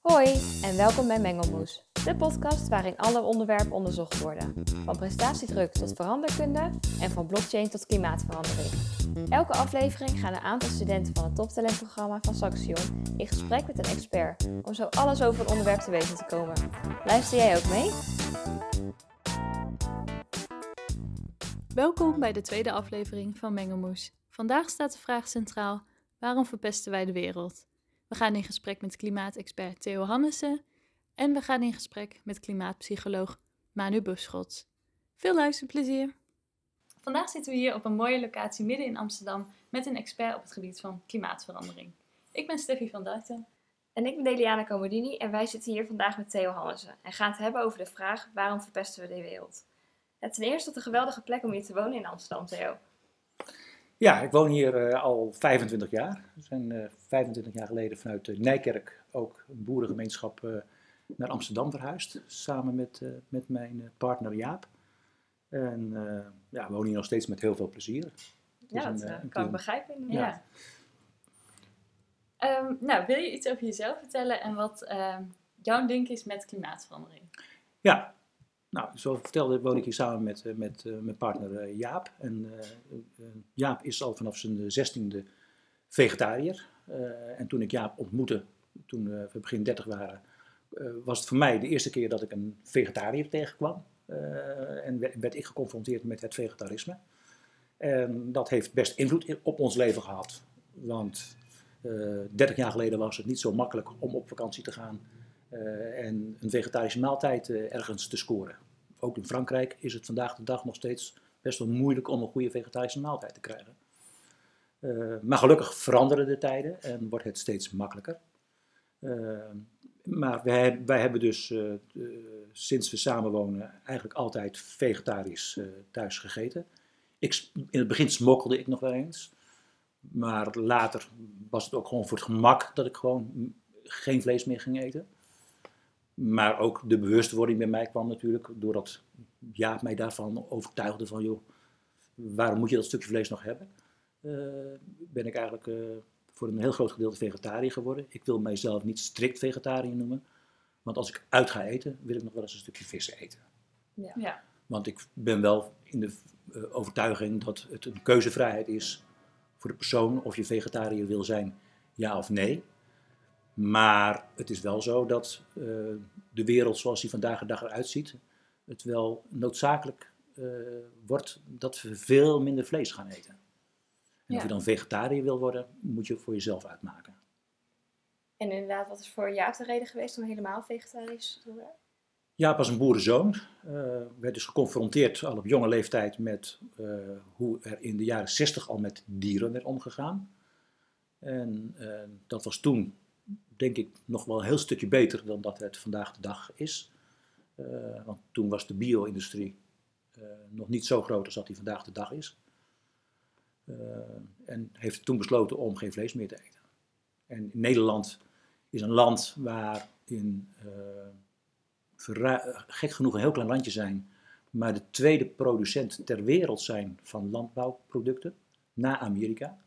Hoi en welkom bij Mengelmoes, de podcast waarin alle onderwerpen onderzocht worden. Van prestatiedruk tot veranderkunde en van blockchain tot klimaatverandering. Elke aflevering gaan een aantal studenten van het toptalentprogramma van Saxion in gesprek met een expert om zo alles over een onderwerp te weten te komen. Luister jij ook mee? Welkom bij de tweede aflevering van Mengelmoes. Vandaag staat de vraag centraal: waarom verpesten wij de wereld? We gaan in gesprek met klimaatexpert Theo Hannessen en we gaan in gesprek met klimaatpsycholoog Manu Buschots. Veel luisterplezier! Vandaag zitten we hier op een mooie locatie midden in Amsterdam met een expert op het gebied van klimaatverandering. Ik ben Steffi van Duiten. En ik ben Deliana Comodini en wij zitten hier vandaag met Theo Hannessen en gaan het hebben over de vraag waarom verpesten we de wereld? Het ten eerste een geweldige plek om hier te wonen in Amsterdam, Theo. Ja, ik woon hier uh, al 25 jaar. We zijn uh, 25 jaar geleden vanuit uh, Nijkerk, ook een boerengemeenschap, naar Amsterdam verhuisd. Samen met, met mijn partner Jaap. En ja, we wonen hier nog steeds met heel veel plezier. Ja, dat een, kan ik begrijpen. Ja. ja. Um, nou, wil je iets over jezelf vertellen en wat ehm, jouw link is met klimaatverandering? Ja, nou, zoals ik vertelde, woon ik hier samen met, eh, met uh, mijn partner uh, Jaap. En Jaap is al vanaf zijn zestiende vegetariër. en toen ik Jaap ontmoette, toen we begin 30 waren, was het voor mij de eerste keer dat ik een vegetariër tegenkwam. en werd ik geconfronteerd met het vegetarisme. En dat heeft best invloed op ons leven gehad. Want 30 jaar geleden was het niet zo makkelijk om op vakantie te gaan en een vegetarische maaltijd uh, ergens te scoren. Ook in Frankrijk is het vandaag de dag nog steeds best wel moeilijk om een goede vegetarische maaltijd te krijgen. Uh, maar gelukkig veranderen de tijden en wordt het steeds makkelijker. maar wij, wij, hebben dus sinds we samenwonen eigenlijk altijd vegetarisch thuis gegeten. Ik, in het begin smokkelde ik nog wel eens. Maar later was het ook gewoon voor het gemak dat ik gewoon geen vlees meer ging eten. Maar ook de bewustwording bij mij kwam natuurlijk doordat Jaap mij daarvan overtuigde van joh, waarom moet je dat stukje vlees nog hebben? Uh, ben ik eigenlijk uh, voor een heel groot gedeelte vegetariër geworden. Ik wil mijzelf niet strikt vegetariër noemen, want als ik uit ga eten, wil ik nog wel eens een stukje vis eten. Ja. ja. Want ik ben wel in de uh, overtuiging dat het een keuzevrijheid is voor de persoon of je vegetariër wil zijn, ja of nee. Maar het is wel zo dat uh, de wereld zoals die vandaag de dag eruit ziet, het wel noodzakelijk uh, wordt dat we veel minder vlees gaan eten. En ja. of je dan vegetariër wil worden, moet je voor jezelf uitmaken. En inderdaad, wat is voor jou de reden geweest om helemaal vegetarisch te worden? Ja, was een boerenzoon. Uh, werd dus geconfronteerd al op jonge leeftijd met uh, hoe er in de jaren 60 al met dieren werd omgegaan. En uh, dat was toen denk ik nog wel een heel stukje beter dan dat het vandaag de dag is. Uh, want toen was de bio-industrie uh, nog niet zo groot als dat die vandaag de dag is. Uh, en heeft toen besloten om geen vlees meer te eten. En Nederland is een land waarin gek genoeg een heel klein landje zijn, maar de tweede producent ter wereld zijn van landbouwproducten, na Amerika.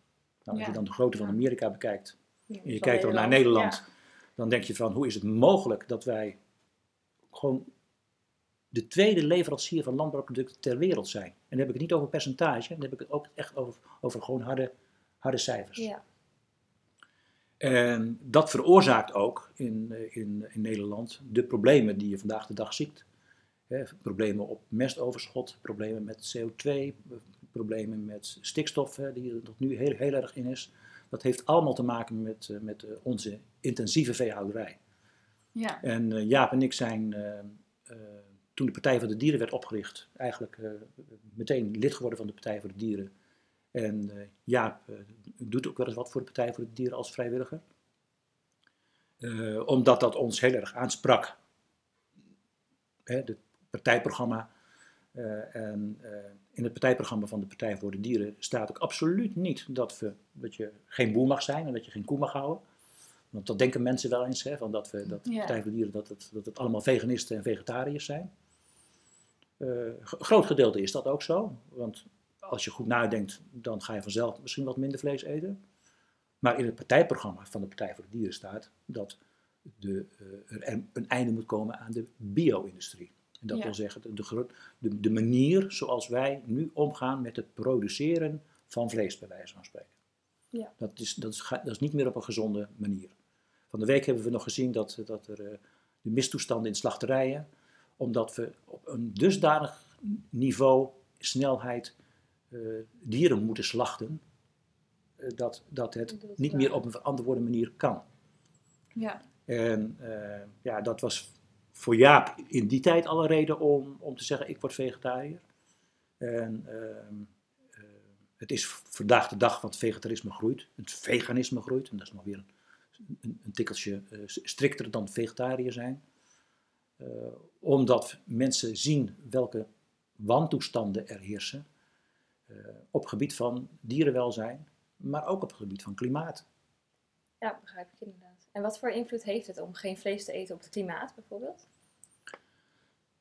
Nou, als je dan de grootte van Amerika bekijkt, je kijkt dan naar Nederland, dan denk je van hoe is het mogelijk dat wij gewoon de tweede leverancier van landbouwproducten ter wereld zijn. En dan heb ik het niet over percentage, dan heb ik het ook echt over, over gewoon harde, harde cijfers. Ja. En dat veroorzaakt ook in, eh, in, in Nederland de problemen die je vandaag de dag ziet. problemen op mestoverschot, problemen met CO2, problemen met stikstof, die er tot nu heel, heel erg in is. Dat heeft allemaal te maken met, uh, met uh, onze intensieve veehouderij. Ja. En uh, Jaap en ik zijn, toen de Partij voor de Dieren werd opgericht, eigenlijk meteen lid geworden van de Partij voor de Dieren. En Jaap doet ook wel eens wat voor de Partij voor de Dieren als vrijwilliger. omdat dat ons heel erg aansprak. Het partijprogramma en uh, in het partijprogramma van de Partij voor de Dieren staat ook absoluut niet dat, we, dat je geen boer mag zijn en dat je geen koe mag houden. Want dat denken mensen wel eens, hè, van dat, we, dat de ja. Partij voor de Dieren dat het, dat het allemaal veganisten en vegetariërs zijn. Uh, groot gedeelte is dat ook zo, want als je goed nadenkt, dan ga je vanzelf misschien wat minder vlees eten. Maar in het partijprogramma van de Partij voor de Dieren staat dat de, uh, er een einde moet komen aan de bio-industrie. En dat Ja. wil zeggen de, de, de, manier zoals wij nu omgaan met het produceren van vlees, bij wijze van spreken. Ja. Dat, is, dat, is, dat is niet meer op een gezonde manier. Van de week hebben we nog gezien dat, dat er eh, de mistoestanden in slachterijen, omdat we op een dusdanig niveau, snelheid, eh, dieren moeten slachten, eh, dat, dat het Dat, niet meer op een verantwoorde manier kan. Ja. En ja, dat was voor Jaap in die tijd al een reden om, om te zeggen: ik word vegetariër. En ehm, eh, het is vandaag de dag, het vegetarisme groeit, het veganisme groeit, en dat is nog weer een, een, een tikkeltje eh, strikter dan vegetariër zijn. Eh, omdat mensen zien welke wantoestanden er heersen op gebied van dierenwelzijn, maar ook op het gebied van klimaat. Ja, begrijp ik inderdaad. En wat voor invloed heeft het om geen vlees te eten op het klimaat bijvoorbeeld?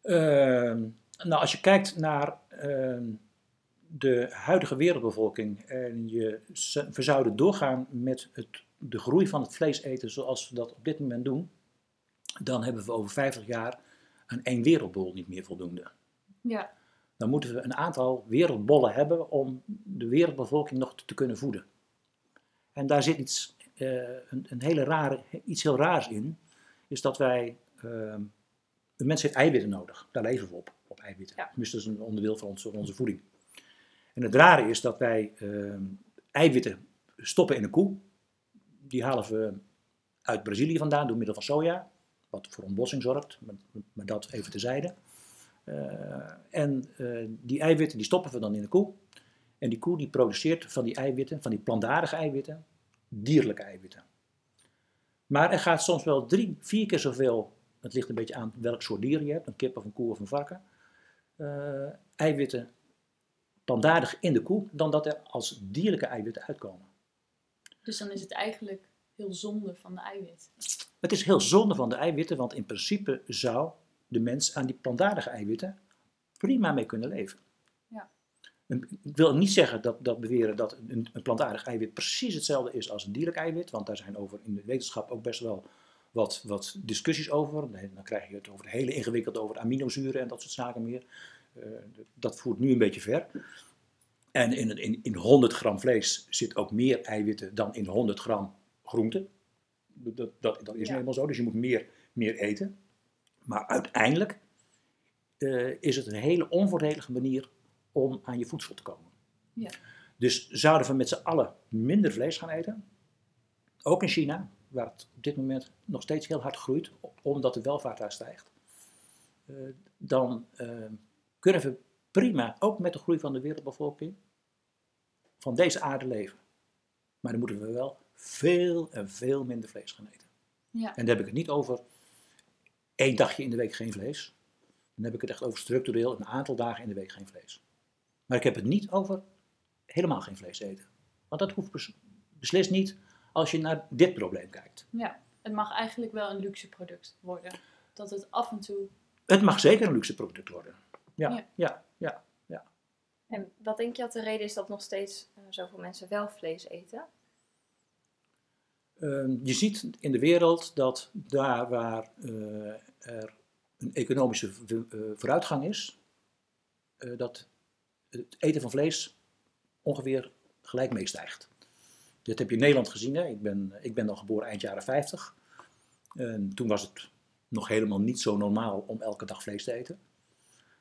Ehm, nou, als je kijkt naar ehm, de huidige wereldbevolking en je we zouden doorgaan met het, de groei van het vlees eten zoals we dat op dit moment doen, dan hebben we over 50 jaar aan één wereldbol niet meer voldoende. Ja. Dan moeten we een aantal wereldbollen hebben om de wereldbevolking nog te kunnen voeden. En daar zit iets, een, een hele rare, iets heel raars in, is dat wij, ehm een mens heeft eiwitten nodig. Daar leven we op, op eiwitten. Ja. Tenminste, dat is een onderdeel van onze, onze voeding. En het rare is dat wij ehm, eiwitten stoppen in een koe. Die halen we uit Brazilië vandaan door middel van soja, wat voor ontbossing zorgt, maar, maar dat even terzijde. Eh, en eh, die eiwitten die stoppen we dan in de koe. En die koe die produceert van die eiwitten, van die plantaardige eiwitten, dierlijke eiwitten. Maar er gaat soms wel drie, vier keer zoveel, het ligt een beetje aan welk soort dier je hebt, een kip of een koe of een varken, eh, eiwitten plantaardig in de koe, dan dat er als dierlijke eiwitten uitkomen. Dus dan is het eigenlijk heel zonde van de eiwit. Het is heel zonde van de eiwitten, want in principe zou de mens aan die plantaardige eiwitten prima mee kunnen leven. Ik wil niet zeggen dat, dat beweren dat een, een plantaardig eiwit precies hetzelfde is als een dierlijk eiwit, want daar zijn over in de wetenschap ook best wel wat, wat discussies over. Dan krijg je het over hele ingewikkeld over aminozuren en dat soort zaken meer. Eh, dat voert nu een beetje ver. En in, in, in 100 gram vlees zit ook meer eiwitten dan in 100 gram groente. Dat, dat, dat is Ja. eenmaal zo, dus je moet meer, meer eten. Maar uiteindelijk eh, is het een hele onvoordelige manier om aan je voedsel te komen. Ja. Dus zouden we met z'n allen minder vlees gaan eten, ook in China, waar het op dit moment nog steeds heel hard groeit, omdat de welvaart daar stijgt, eh, dan eh, kunnen we prima, ook met de groei van de wereldbevolking, van deze aarde leven. Maar dan moeten we wel veel en veel minder vlees gaan eten. Ja. En dan heb ik het niet over één dagje in de week geen vlees. Dan heb ik het echt over structureel een aantal dagen in de week geen vlees. Maar ik heb het niet over helemaal geen vlees eten. Want dat hoeft bes- beslist niet als je naar dit probleem kijkt. ja. Het mag eigenlijk wel een luxe product worden. Dat het af en toe... Het mag zeker een luxe product worden. Ja, Ja. ja, ja. En wat denk je dat de reden is dat nog steeds eh, zoveel mensen wel vlees eten? Ehm, je ziet in de wereld dat daar waar eh, er een economische eh, vooruitgang is, eh, dat het eten van vlees ongeveer gelijk meestijgt. Dit heb je in Nederland gezien. Hè? Ik, ben, ik ben dan geboren eind jaren 50. En toen was het nog helemaal niet zo normaal om elke dag vlees te eten.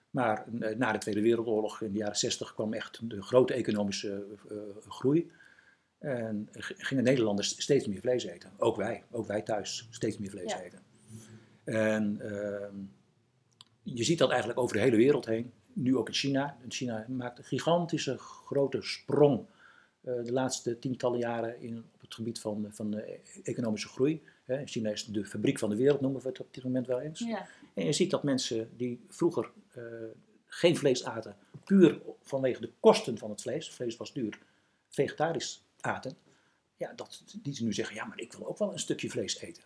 Maar eh, na de Tweede Wereldoorlog in de jaren 60 kwam echt de grote economische eh, groei. En gingen Nederlanders steeds meer vlees eten. Ook wij, ook wij thuis steeds meer vlees Ja. eten. En ehm, je ziet dat eigenlijk over de hele wereld heen. Nu ook in China. China maakt een gigantische grote sprong eh, de laatste tientallen jaren in, op het gebied van, van de economische groei. China is de fabriek van de wereld, noemen we het op dit moment wel eens. Ja. En je ziet dat mensen die vroeger eh, geen vlees aten, puur vanwege de kosten van het vlees, vlees was duur, vegetarisch aten, ja, dat, die ze nu zeggen, ja, maar ik wil ook wel een stukje vlees eten.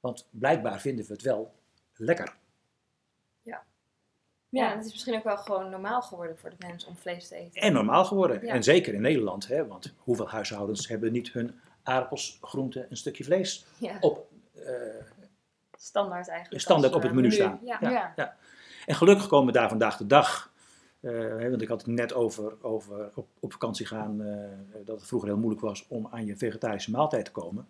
Want blijkbaar vinden we het wel lekker. Ja, en het is misschien ook wel gewoon normaal geworden voor de mensen om vlees te eten. En normaal geworden. Ja. En zeker in Nederland, hè, want hoeveel huishoudens hebben niet hun aardappels, groenten, een stukje vlees Ja. op, eh, standaard eigenlijk. standaard als, op het eh, menu staan. Ja. Ja. Ja. En gelukkig komen we daar vandaag de dag. eh, hè, want ik had het net over, over op, op vakantie gaan. eh, dat het vroeger heel moeilijk was om aan je vegetarische maaltijd te komen.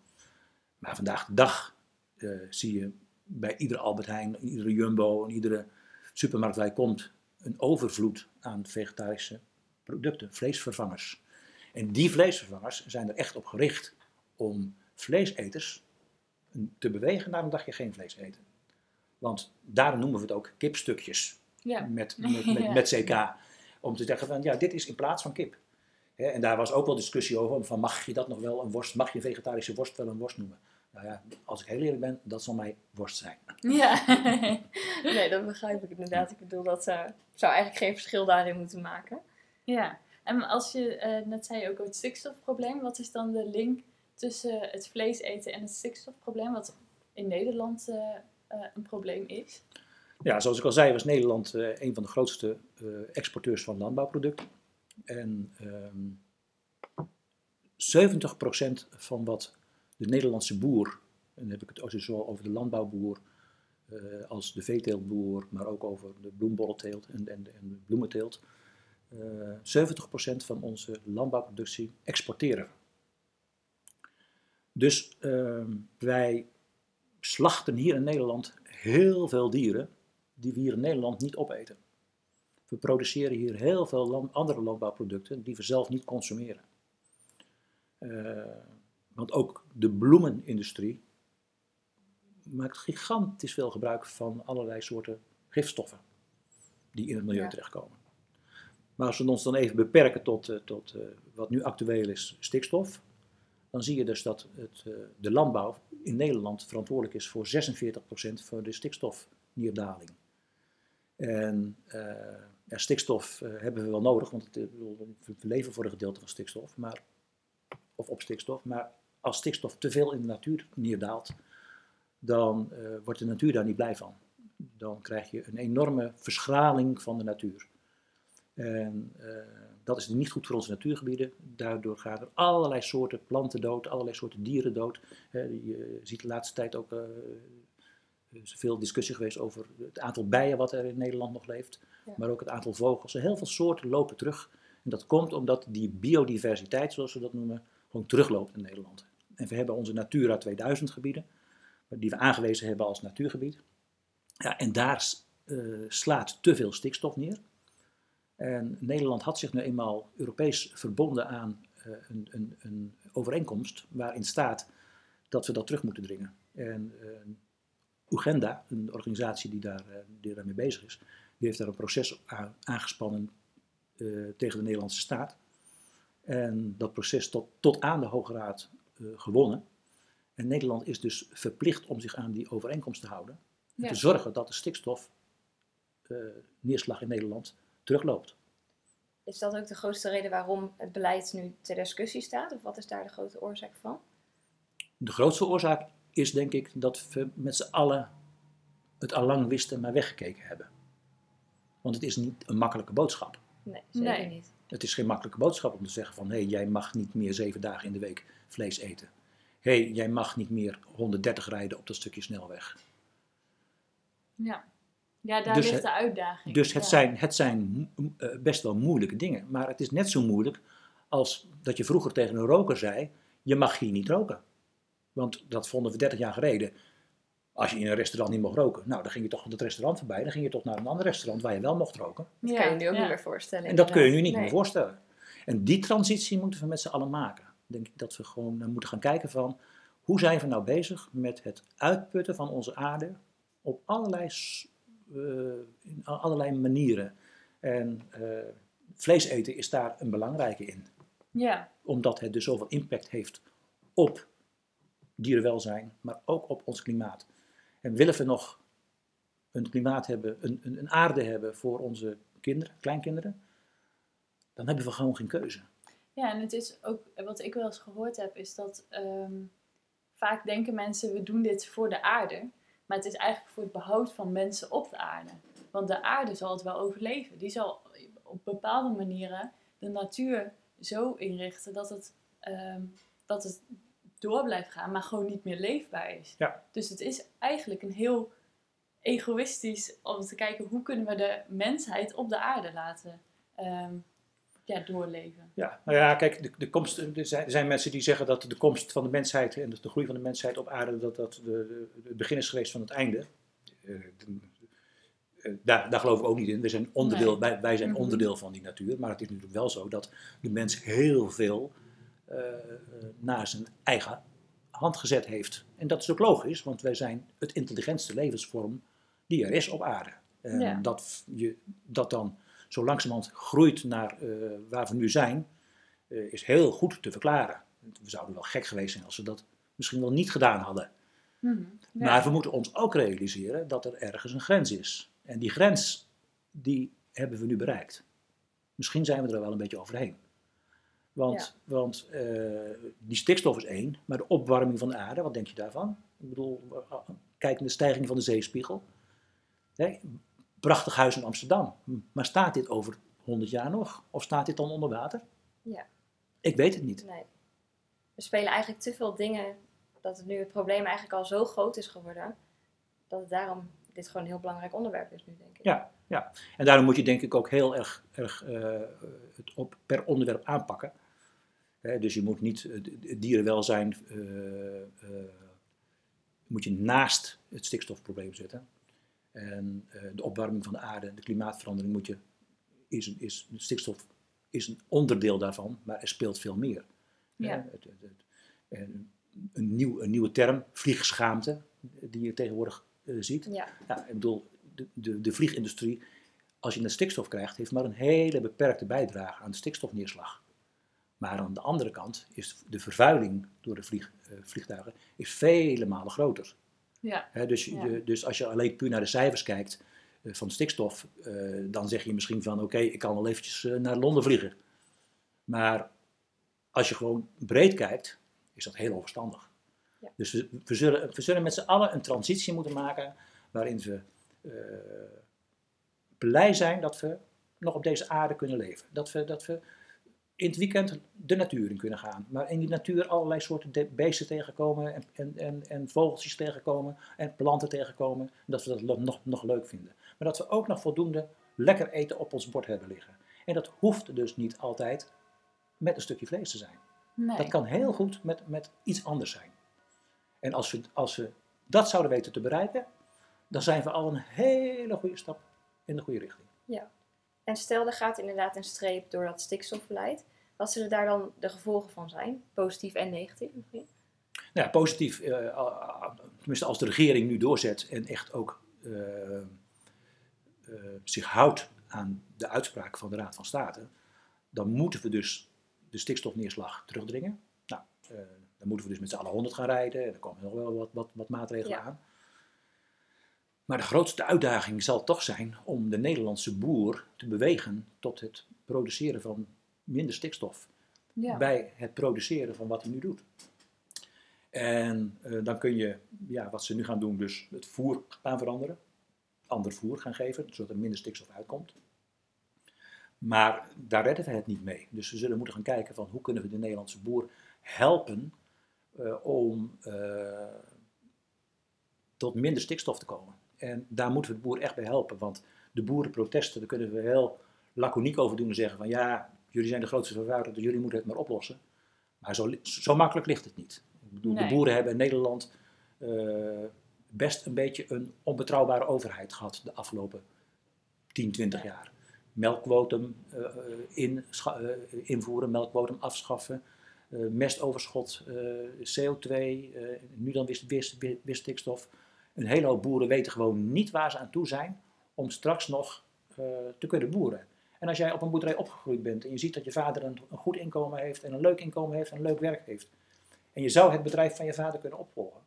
Maar vandaag de dag eh, zie je bij iedere Albert Heijn, in iedere Jumbo, in iedere supermarkt waar je komt, een overvloed aan vegetarische producten, vleesvervangers. En die vleesvervangers zijn er echt op gericht om vleeseters te bewegen naar een dagje geen vlees eten. Want daarom noemen we het ook kipstukjes Ja. met, met, met, CK. Om te zeggen van ja, dit is in plaats van kip. En daar was ook wel discussie over, van mag je dat nog wel een worst, mag je vegetarische worst wel een worst noemen? Nou ja, als ik heel eerlijk ben, dat zal mij worst zijn. Ja. Nee, dat begrijp ik inderdaad. Ik bedoel, dat eh, zou eigenlijk geen verschil daarin moeten maken. ja. En als je, eh, net zei je ook over het stikstofprobleem, wat is dan de link tussen het vlees eten en het stikstofprobleem, wat in Nederland eh, een probleem is? Ja, zoals ik al zei, was Nederland eh, een van de grootste eh, exporteurs van landbouwproducten. En ehm 70% van wat de Nederlandse boer, en dan heb ik het zowel over de landbouwboer eh, als de veeteeltboer, maar ook over de bloembollenteelt en, en, en de bloementeelt, eh 70% van onze landbouwproductie exporteren. Dus ehm, wij slachten hier in Nederland heel veel dieren die we hier in Nederland niet opeten. We produceren hier heel veel andere landbouwproducten die we zelf niet consumeren. Want ook de bloemenindustrie maakt gigantisch veel gebruik van allerlei soorten gifstoffen die in het milieu Ja. terechtkomen. Maar als we ons dan even beperken tot, eh, tot eh, wat nu actueel is, stikstof, dan zie je dus dat het, eh, de landbouw in Nederland verantwoordelijk is voor 46% van de stikstofneerdaling. En ja, stikstof hebben we wel nodig, want het, we leven voor een gedeelte van stikstof, maar, of op stikstof. Maar als stikstof te veel in de natuur neerdaalt, dan eh, wordt de natuur daar niet blij van. Dan krijg je een enorme verschraling van de natuur. En eh, dat is niet goed voor onze natuurgebieden. Daardoor gaan er allerlei soorten planten dood, allerlei soorten dieren dood. Je ziet de laatste tijd ook eh, veel discussie geweest over het aantal bijen wat er in Nederland nog leeft. Ja. Maar ook het aantal vogels. Heel veel soorten lopen terug. En dat komt omdat die biodiversiteit, zoals we dat noemen, gewoon terugloopt in Nederland. En we hebben onze Natura 2000 gebieden, die we aangewezen hebben als natuurgebied. Ja, en daar eh, slaat te veel stikstof neer. En Nederland had zich nu eenmaal Europees verbonden aan eh, een, een, een overeenkomst waarin staat dat we dat terug moeten dringen. En eh, Uganda, een organisatie die, daar, daarmee bezig is, die heeft daar een proces aan- aangespannen tegen de Nederlandse staat. En dat proces tot, tot aan de Hoge Raad gewonnen. En Nederland is dus verplicht om zich aan die overeenkomst te houden. En Ja. te zorgen dat de stikstof eh, neerslag in Nederland terugloopt. Is dat ook de grootste reden waarom het beleid nu ter discussie staat? Of wat is daar de grote oorzaak van? De grootste oorzaak is denk ik dat we met z'n allen het allang wisten, maar weggekeken hebben. Want het is niet een makkelijke boodschap. Nee, zeker Nee. niet. Het is geen makkelijke boodschap om te zeggen van hé, hey, jij mag niet meer zeven dagen in de week vlees eten. Hé, hey, jij mag niet meer 130 rijden op dat stukje snelweg. Ja, ja daar Dus ligt het- de uitdaging. Dus het Ja. zijn, het zijn eh, best wel moeilijke dingen. Maar het is net zo moeilijk als dat je vroeger tegen een roker zei: je mag hier niet roken. Want dat vonden we 30 jaar geleden. Als je in een restaurant niet mocht roken, nou dan ging je toch van het restaurant voorbij. Dan ging je toch naar een ander restaurant waar je wel mocht roken. Dat Ja, kan je nu ook ja. niet meer voorstellen. En dat kun je nu niet meer voorstellen. En die transitie moeten we met z'n allen maken. Denk ik dat we gewoon moeten gaan kijken van hoe zijn we nou bezig met het uitputten van onze aarde op allerlei, eh, in allerlei manieren. En eh, vlees eten is daar een belangrijke in. Ja, Omdat het dus zoveel impact heeft op dierenwelzijn, maar ook op ons klimaat. En willen we nog een klimaat hebben, een, een, een aarde hebben voor onze kinderen, kleinkinderen, dan hebben we gewoon geen keuze. Ja, en het is ook, wat ik wel eens gehoord heb, is dat ehm, vaak denken mensen, we doen dit voor de aarde. Maar het is eigenlijk voor het behoud van mensen op de aarde. Want de aarde zal het wel overleven. Die zal op bepaalde manieren de natuur zo inrichten dat het, ehm, dat het door blijft gaan, maar gewoon niet meer leefbaar is. Ja. Dus het is eigenlijk een heel egoïstisch om te kijken hoe kunnen we de mensheid op de aarde laten ehm, ja, doorleven. Ja, nou ja, kijk, de, de komst, er, zijn, er zijn mensen die zeggen dat de komst van de mensheid en de groei van de mensheid op aarde, dat dat de, de, het begin is geweest van het einde. Uh, de, uh, daar, daar geloof ik ook niet in. We zijn onderdeel, Nee. wij, wij zijn Mhm. onderdeel van die natuur, maar het is natuurlijk wel zo dat de mens heel veel uh, naar zijn eigen hand gezet heeft. En dat is ook logisch, want wij zijn het intelligentste levensvorm die er is op aarde. En Ja. dat je dat dan zo langzamerhand groeit naar uh, waar we nu zijn, uh, is heel goed te verklaren. We zouden wel gek geweest zijn als we dat misschien wel niet gedaan hadden. Mhm. Ja. Maar we moeten ons ook realiseren dat er ergens een grens is. En die grens, die hebben we nu bereikt. Misschien zijn we er wel een beetje overheen. Want, want uh, die stikstof is één, maar de opwarming van de aarde, wat denk je daarvan? Ik bedoel, kijk naar de stijging van de zeespiegel. Nee, prachtig huis in Amsterdam. Maar staat dit over 100 jaar nog? Of staat dit dan onder water? Ja. Ik weet het niet. Nee. Er spelen eigenlijk te veel dingen dat het nu het probleem eigenlijk al zo groot is geworden. Dat het daarom dit gewoon een heel belangrijk onderwerp is nu, denk ik. Ja, ja. en daarom moet je denk ik ook heel erg, erg uh, het op, per onderwerp aanpakken. He, dus je moet niet het dierenwelzijn uh, moet je naast het stikstofprobleem zetten. En uh, de opwarming van de aarde, de klimaatverandering moet je, is, een, is, stikstof is een onderdeel daarvan, maar er speelt veel meer. Ja. Uh, het, het, het, een, een, nieuw, een nieuwe term, vliegschaamte, die je tegenwoordig uh, ziet. Ja. ja. ik bedoel, de, de, de vliegindustrie, als je naar stikstof krijgt, heeft maar een hele beperkte bijdrage aan de stikstofneerslag. Maar aan de andere kant is de vervuiling door de vlieg, vliegtuigen is vele malen groter. Ja. He, dus, ja. je, dus als je alleen puur naar de cijfers kijkt uh, van stikstof, uh, dan zeg je misschien van oké, okay, ik kan wel eventjes uh, naar Londen vliegen. Maar als je gewoon breed kijkt, is dat heel onverstandig. Ja. Dus we, we, zullen, we zullen met z'n allen een transitie moeten maken waarin we eh, blij zijn dat we nog op deze aarde kunnen leven. Dat we, dat we in het weekend de natuur in kunnen gaan. Maar in die natuur allerlei soorten beesten tegenkomen en, en, en, en vogeltjes tegenkomen en planten tegenkomen. Dat we dat nog, nog leuk vinden. Maar dat we ook nog voldoende lekker eten op ons bord hebben liggen. En dat hoeft dus niet altijd met een stukje vlees te zijn. Nee. Dat kan heel goed met, met iets anders zijn. En als we, als we dat zouden weten te bereiken, dan zijn we al een hele goede stap in de goede richting. Ja. En stel, er gaat inderdaad een streep door dat stikstofbeleid. Wat zullen daar dan de gevolgen van zijn? Positief en negatief misschien? Nou ja, positief, uh, tenminste als de regering nu doorzet en echt ook uh, uh, zich houdt aan de uitspraak van de Raad van State, dan moeten we dus de stikstofneerslag terugdringen. Nou, dan moeten we dus met z'n allen 100 gaan rijden. Er komen nog wel wat, wat, wat maatregelen Ja. aan. Maar de grootste uitdaging zal toch zijn om de Nederlandse boer te bewegen tot het produceren van minder stikstof. Ja. Bij het produceren van wat hij nu doet. En uh, dan kun je, ja, wat ze nu gaan doen, dus het voer gaan veranderen. Ander voer gaan geven, zodat er minder stikstof uitkomt. Maar daar redden we het niet mee. Dus we zullen moeten gaan kijken van hoe kunnen we de Nederlandse boer helpen uh, om uh, tot minder stikstof te komen. En daar moeten we de boer echt bij helpen. Want de boerenprotesten, daar kunnen we heel laconiek over doen en zeggen van ja, jullie zijn de grootste vervuiler, dus jullie moeten het maar oplossen. Maar zo, zo makkelijk ligt het niet. Ik bedoel, Nee. de boeren hebben in Nederland uh, best een beetje een onbetrouwbare overheid gehad de afgelopen 10, 20 Ja. jaar. Melkquotum uh, in, uh, invoeren, melkquotum afschaffen, mestoverschot, CO2, nu dan weer stikstof. Een hele hoop boeren weten gewoon niet waar ze aan toe zijn om straks nog uh, te kunnen boeren. En als jij op een boerderij opgegroeid bent en je ziet dat je vader een, een, goed inkomen heeft en een leuk inkomen heeft en een leuk werk heeft. En je zou het bedrijf van je vader kunnen opvolgen.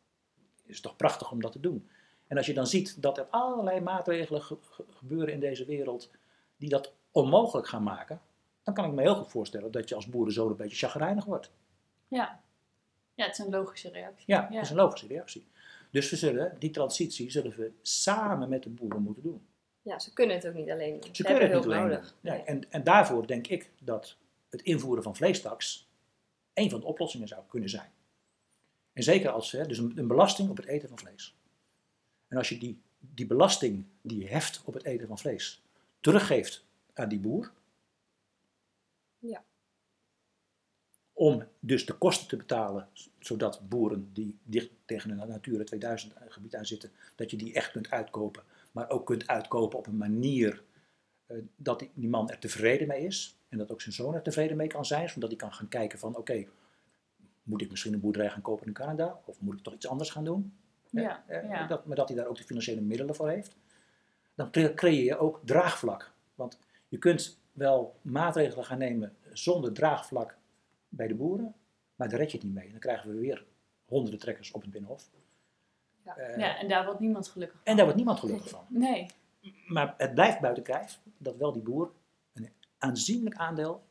Is het toch prachtig om dat te doen. En als je dan ziet dat er allerlei maatregelen ge ge gebeuren in deze wereld die dat onmogelijk gaan maken, dan kan ik me heel goed voorstellen dat je als boerenzoon een beetje chagrijnig wordt. Ja. ja, het is een logische reactie. Ja, dat is een logische reactie. Dus we zullen, die transitie zullen we samen met de boeren moeten doen. Ja, ze kunnen het ook niet alleen. Ze, Ze, kunnen het niet alleen nodig. Ja, Nee. en, en daarvoor denk ik dat het invoeren van vleestaks een van de oplossingen zou kunnen zijn. En zeker als, hè, dus een, een belasting op het eten van vlees. En als je die, die belasting die je heft op het eten van vlees teruggeeft aan die boer. Ja. Om dus de kosten te betalen, zodat boeren die dicht tegen een Natura 2000 gebied aan zitten, dat je die echt kunt uitkopen. Maar ook kunt uitkopen op een manier eh, dat die, die man er tevreden mee is. En dat ook zijn zoon er tevreden mee kan zijn, zodat hij kan gaan kijken van oké, moet ik misschien een boerderij gaan kopen in Canada? Of moet ik toch iets anders gaan doen? Ja, Eh, ja. Dat, maar dat hij daar ook de financiële middelen voor heeft. Dan cre- creëer je ook draagvlak. Want je kunt wel maatregelen gaan nemen zonder draagvlak bij de boeren, maar daar red je het niet mee. Dan krijgen we weer honderden trekkers op het Binnenhof. Ja. Eh, Ja, en daar wordt niemand gelukkig van. En daar wordt niemand gelukkig van. Nee, Maar het blijft buiten kijf dat wel die boer een aanzienlijk aandeel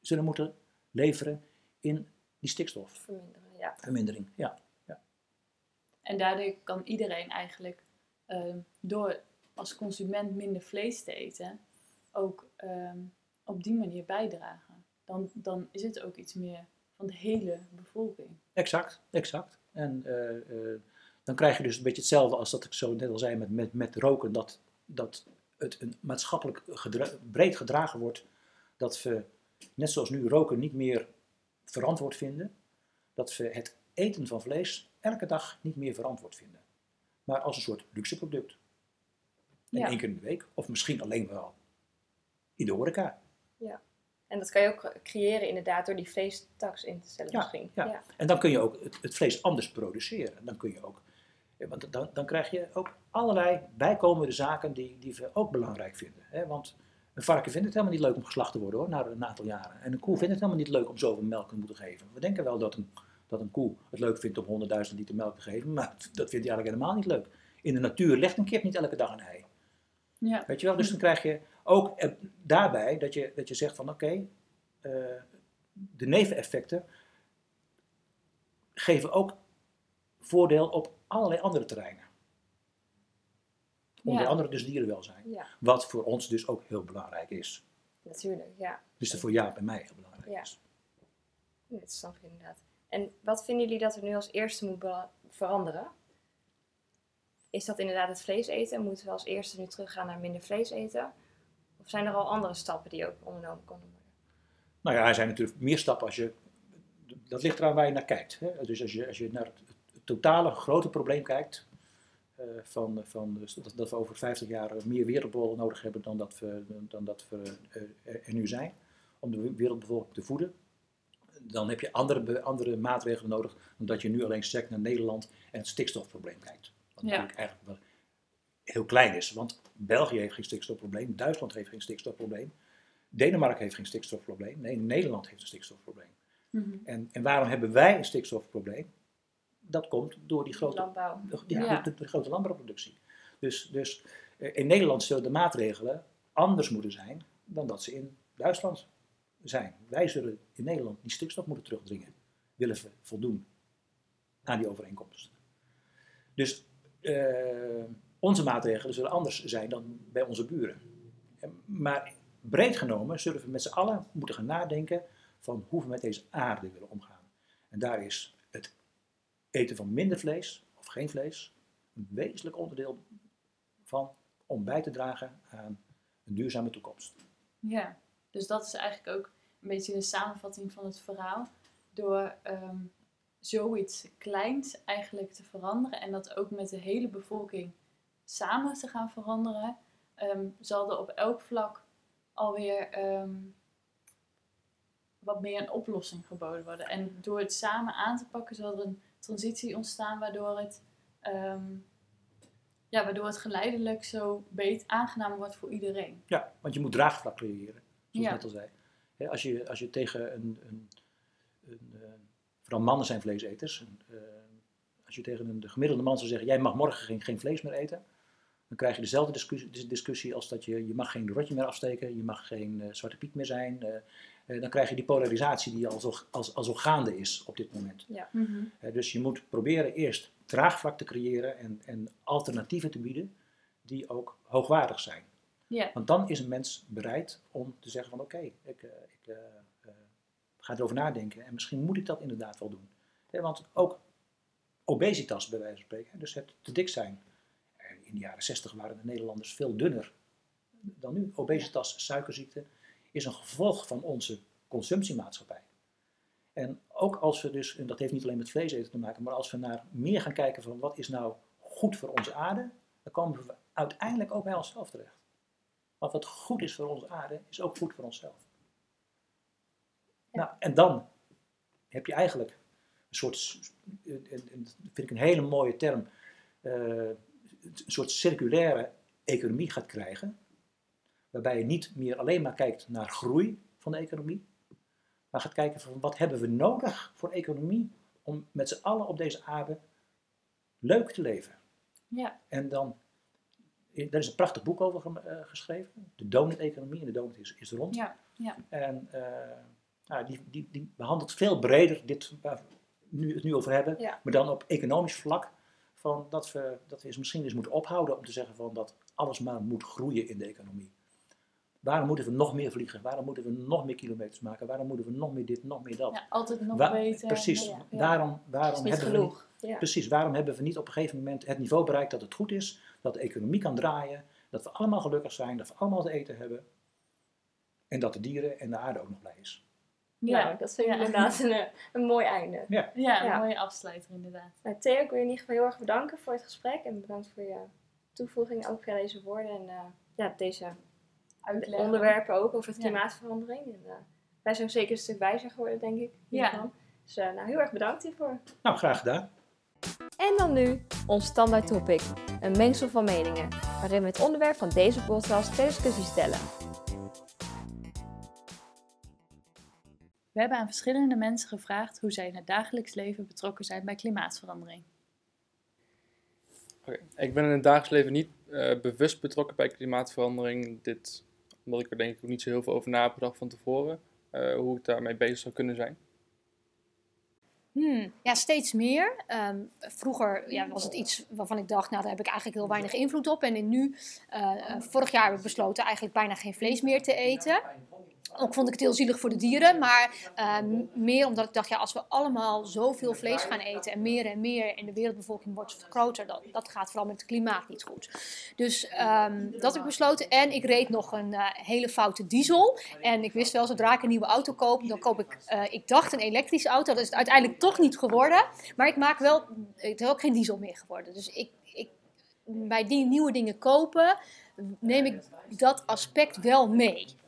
zullen moeten leveren in die stikstofvermindering. Verminderen, ja. Ja, en daardoor kan iedereen eigenlijk ehm, door als consument minder vlees te eten, ook ehm, op die manier bijdragen. Dan, dan is het ook iets meer van de hele bevolking. exact, exact. En eh, eh, dan krijg je dus een beetje hetzelfde als dat ik zo net al zei met, met, met roken, dat, dat het een maatschappelijk gedra- breed gedragen wordt, dat we, net zoals nu roken, niet meer verantwoord vinden, dat we het eten van vlees elke dag niet meer verantwoord vinden, maar als een soort luxe product. En Ja. één keer in de week, of misschien alleen wel in de horeca. En dat kan je ook creëren inderdaad door die vleestaks in te stellen Ja, misschien. ja. En dan kun je ook het, het vlees anders produceren. Dan kun je ook, want dan, dan krijg je ook allerlei bijkomende zaken die, die we ook belangrijk vinden. Hè? Want een varken vindt het helemaal niet leuk om geslacht te worden hoor, na een aantal jaren. En een koe vindt het helemaal niet leuk om zoveel melk te moeten geven. We denken wel dat een, dat een koe het leuk vindt om 100.000 liter melk te geven, maar dat vindt hij eigenlijk helemaal niet leuk. In de natuur legt een kip niet elke dag een ei. Ja, Weet je wel? Dus dan krijg je ook eh, daarbij dat je, dat je zegt van oké, eh, de neveneffecten geven ook voordeel op allerlei andere terreinen. Onder Ja. andere dus dierenwelzijn. Ja, Wat voor ons dus ook heel belangrijk is. natuurlijk. Ja, Dus dat voor Jaap en mij heel belangrijk Ja. is. dat snap ik inderdaad. En wat vinden jullie dat er nu als eerste moet veranderen? Is dat inderdaad het vlees eten? Moeten we als eerste nu teruggaan naar minder vlees eten? Of zijn er al andere stappen die ook ondernomen kunnen worden? Nou ja, er zijn natuurlijk meer stappen als je. Dat ligt eraan waar je naar kijkt. Hè? Dus als je, als je naar het, totale grote probleem kijkt. eh, van, van, dus dat, dat we over 50 jaar meer wereldbevolking nodig hebben dan dat we, dan dat we eh, er nu zijn. Om de wereldbevolking te voeden. Dan heb je andere, andere maatregelen nodig dan dat je nu alleen sterk naar Nederland en het stikstofprobleem kijkt. Wat Ja. natuurlijk eigenlijk wel heel klein is. Want België heeft geen stikstofprobleem, Duitsland heeft geen stikstofprobleem. Denemarken heeft geen stikstofprobleem. Nee, Nederland heeft een stikstofprobleem. Mhm. En, en waarom hebben wij een stikstofprobleem? Dat komt door die grote, Landbouw. de, Ja. de, de grote landbouwproductie. Dus, dus eh, in Nederland zullen de maatregelen anders moeten zijn dan dat ze in Duitsland zijn. Wij zullen in Nederland die stikstof moeten terugdringen. Willen we voldoen aan die overeenkomsten. Dus eh, onze maatregelen zullen anders zijn dan bij onze buren. En- Maar breed genomen zullen we met z'n allen moeten gaan nadenken van hoe we met deze aarde willen omgaan. En daar is het eten van minder vlees of geen vlees een wezenlijk onderdeel van om bij te dragen aan een duurzame toekomst. Ja, dus dat is eigenlijk ook een beetje de samenvatting van het verhaal. Door ehm, zoiets kleins eigenlijk te veranderen en dat ook met de hele bevolking samen te gaan veranderen, ehm, zal er op elk vlak alweer ehm, wat meer een oplossing geboden worden. En door het samen aan te pakken zal er een transitie ontstaan waardoor het, ehm, ja, waardoor het geleidelijk zo beet aangenaam wordt voor iedereen. Ja, want je moet draagvlak creëren, zoals Ja. ik net al zei. Als, je, als je tegen een, een, een eh, vooral mannen zijn vleeseters, een, eh, als je tegen een de gemiddelde man zou zeggen, jij mag morgen geen, geen vlees meer eten, dan krijg je dezelfde discussie, discussie als dat je, je mag geen rotje meer afsteken, je mag geen eh, zwarte piet meer zijn. eh, eh, dan krijg je die polarisatie die al zo, als, al zo gaande is op dit moment. Eh, dus je moet proberen eerst draagvlak te creëren en, en alternatieven te bieden die ook hoogwaardig zijn. Ja, Want dan is een mens bereid om te zeggen van oké, ik, eh, ik eh, eh, ga erover nadenken en misschien moet ik dat inderdaad wel doen. Hè, want ook obesitas, bij wijze van spreken. Dus het te dik zijn. In de jaren 60 waren de Nederlanders veel dunner dan nu. Obesitas, suikerziekte, is een gevolg van onze consumptiemaatschappij. En ook als we dus, en dat heeft niet alleen met vlees eten te maken, maar als we naar meer gaan kijken van wat is nou goed voor onze aarde, dan komen we uiteindelijk ook bij onszelf terecht. Want wat goed is voor onze aarde, is ook goed voor onszelf. Nou, en dan heb je eigenlijk een soort, dat vind ik een hele mooie term, eh, een soort circulaire economie gaat krijgen, waarbij je niet meer alleen maar kijkt naar groei van de economie, maar gaat kijken van wat hebben we nodig voor economie om met z'n allen op deze aarde leuk te leven. Ja. En dan, daar is een prachtig boek over eh, geschreven, de donut-economie, en de donut is, is rond. Ja, ja. En eh, nou, die, die, die behandelt veel breder dit waar we nu, het nu over hebben, Ja. maar dan op economisch vlak. Van dat, we, dat we eens misschien eens moeten ophouden om te zeggen van dat alles maar moet groeien in de economie. Waarom moeten we nog meer vliegen? Waarom moeten we nog meer kilometers maken? Waarom moeten we nog meer dit, nog meer dat? Ja, altijd nog Wa- beter. Precies. Ja. ja. Waarom, hebben we niet, genoeg. Ja. precies, waarom hebben we niet op een gegeven moment het niveau bereikt dat het goed is, dat de economie kan draaien, dat we allemaal gelukkig zijn, dat we allemaal te eten hebben en dat de dieren en de aarde ook nog blij is. Ja, Ja, dat vind ik Ja. inderdaad een, eh, een mooi einde. Ja, ja, een Ja. mooie afsluiter inderdaad. Nou, Theo, ik wil je in ieder geval heel erg bedanken voor het gesprek en bedankt voor je toevoeging ook via deze woorden en eh, ja, deze Uitleggen. onderwerpen ook over het Ja. klimaatverandering. En, eh, wij zijn zeker een stuk wijzer geworden, denk ik. Ja. hiervan. Dus eh, nou, heel erg bedankt hiervoor. nou graag gedaan. En dan nu ons standaard topic, een mengsel van meningen, waarin we het onderwerp van deze podcast ter discussie stellen. We hebben aan verschillende mensen gevraagd hoe zij in het dagelijks leven betrokken zijn bij klimaatverandering. Oké, Ik ben in het dagelijks leven niet eh, bewust betrokken bij klimaatverandering. Dit, omdat ik er denk ik ook niet zo heel veel over na heb gedacht van tevoren. eh, hoe ik daarmee bezig zou kunnen zijn. Hmm, ja, steeds meer. Ehm, vroeger ja, was het iets waarvan ik dacht, nou daar heb ik eigenlijk heel weinig invloed op. En in nu, eh, vorig jaar heb ik besloten eigenlijk bijna geen vlees meer te eten. Ook vond ik het heel zielig voor de dieren, maar ehm, meer omdat ik dacht, ja, als we allemaal zoveel vlees gaan eten en meer en meer en de wereldbevolking wordt groter, dat, dat gaat vooral met het klimaat niet goed. Dus ehm, dat heb ik besloten. En ik reed nog een eh, hele foute diesel. En ik wist wel, zodra ik een nieuwe auto koop, dan koop ik, eh, ik dacht een elektrische auto. Dat is het uiteindelijk toch niet geworden. Maar ik maak wel, het is ook geen diesel meer geworden. Dus ik, ik, bij die nieuwe dingen kopen, neem ik dat aspect wel mee.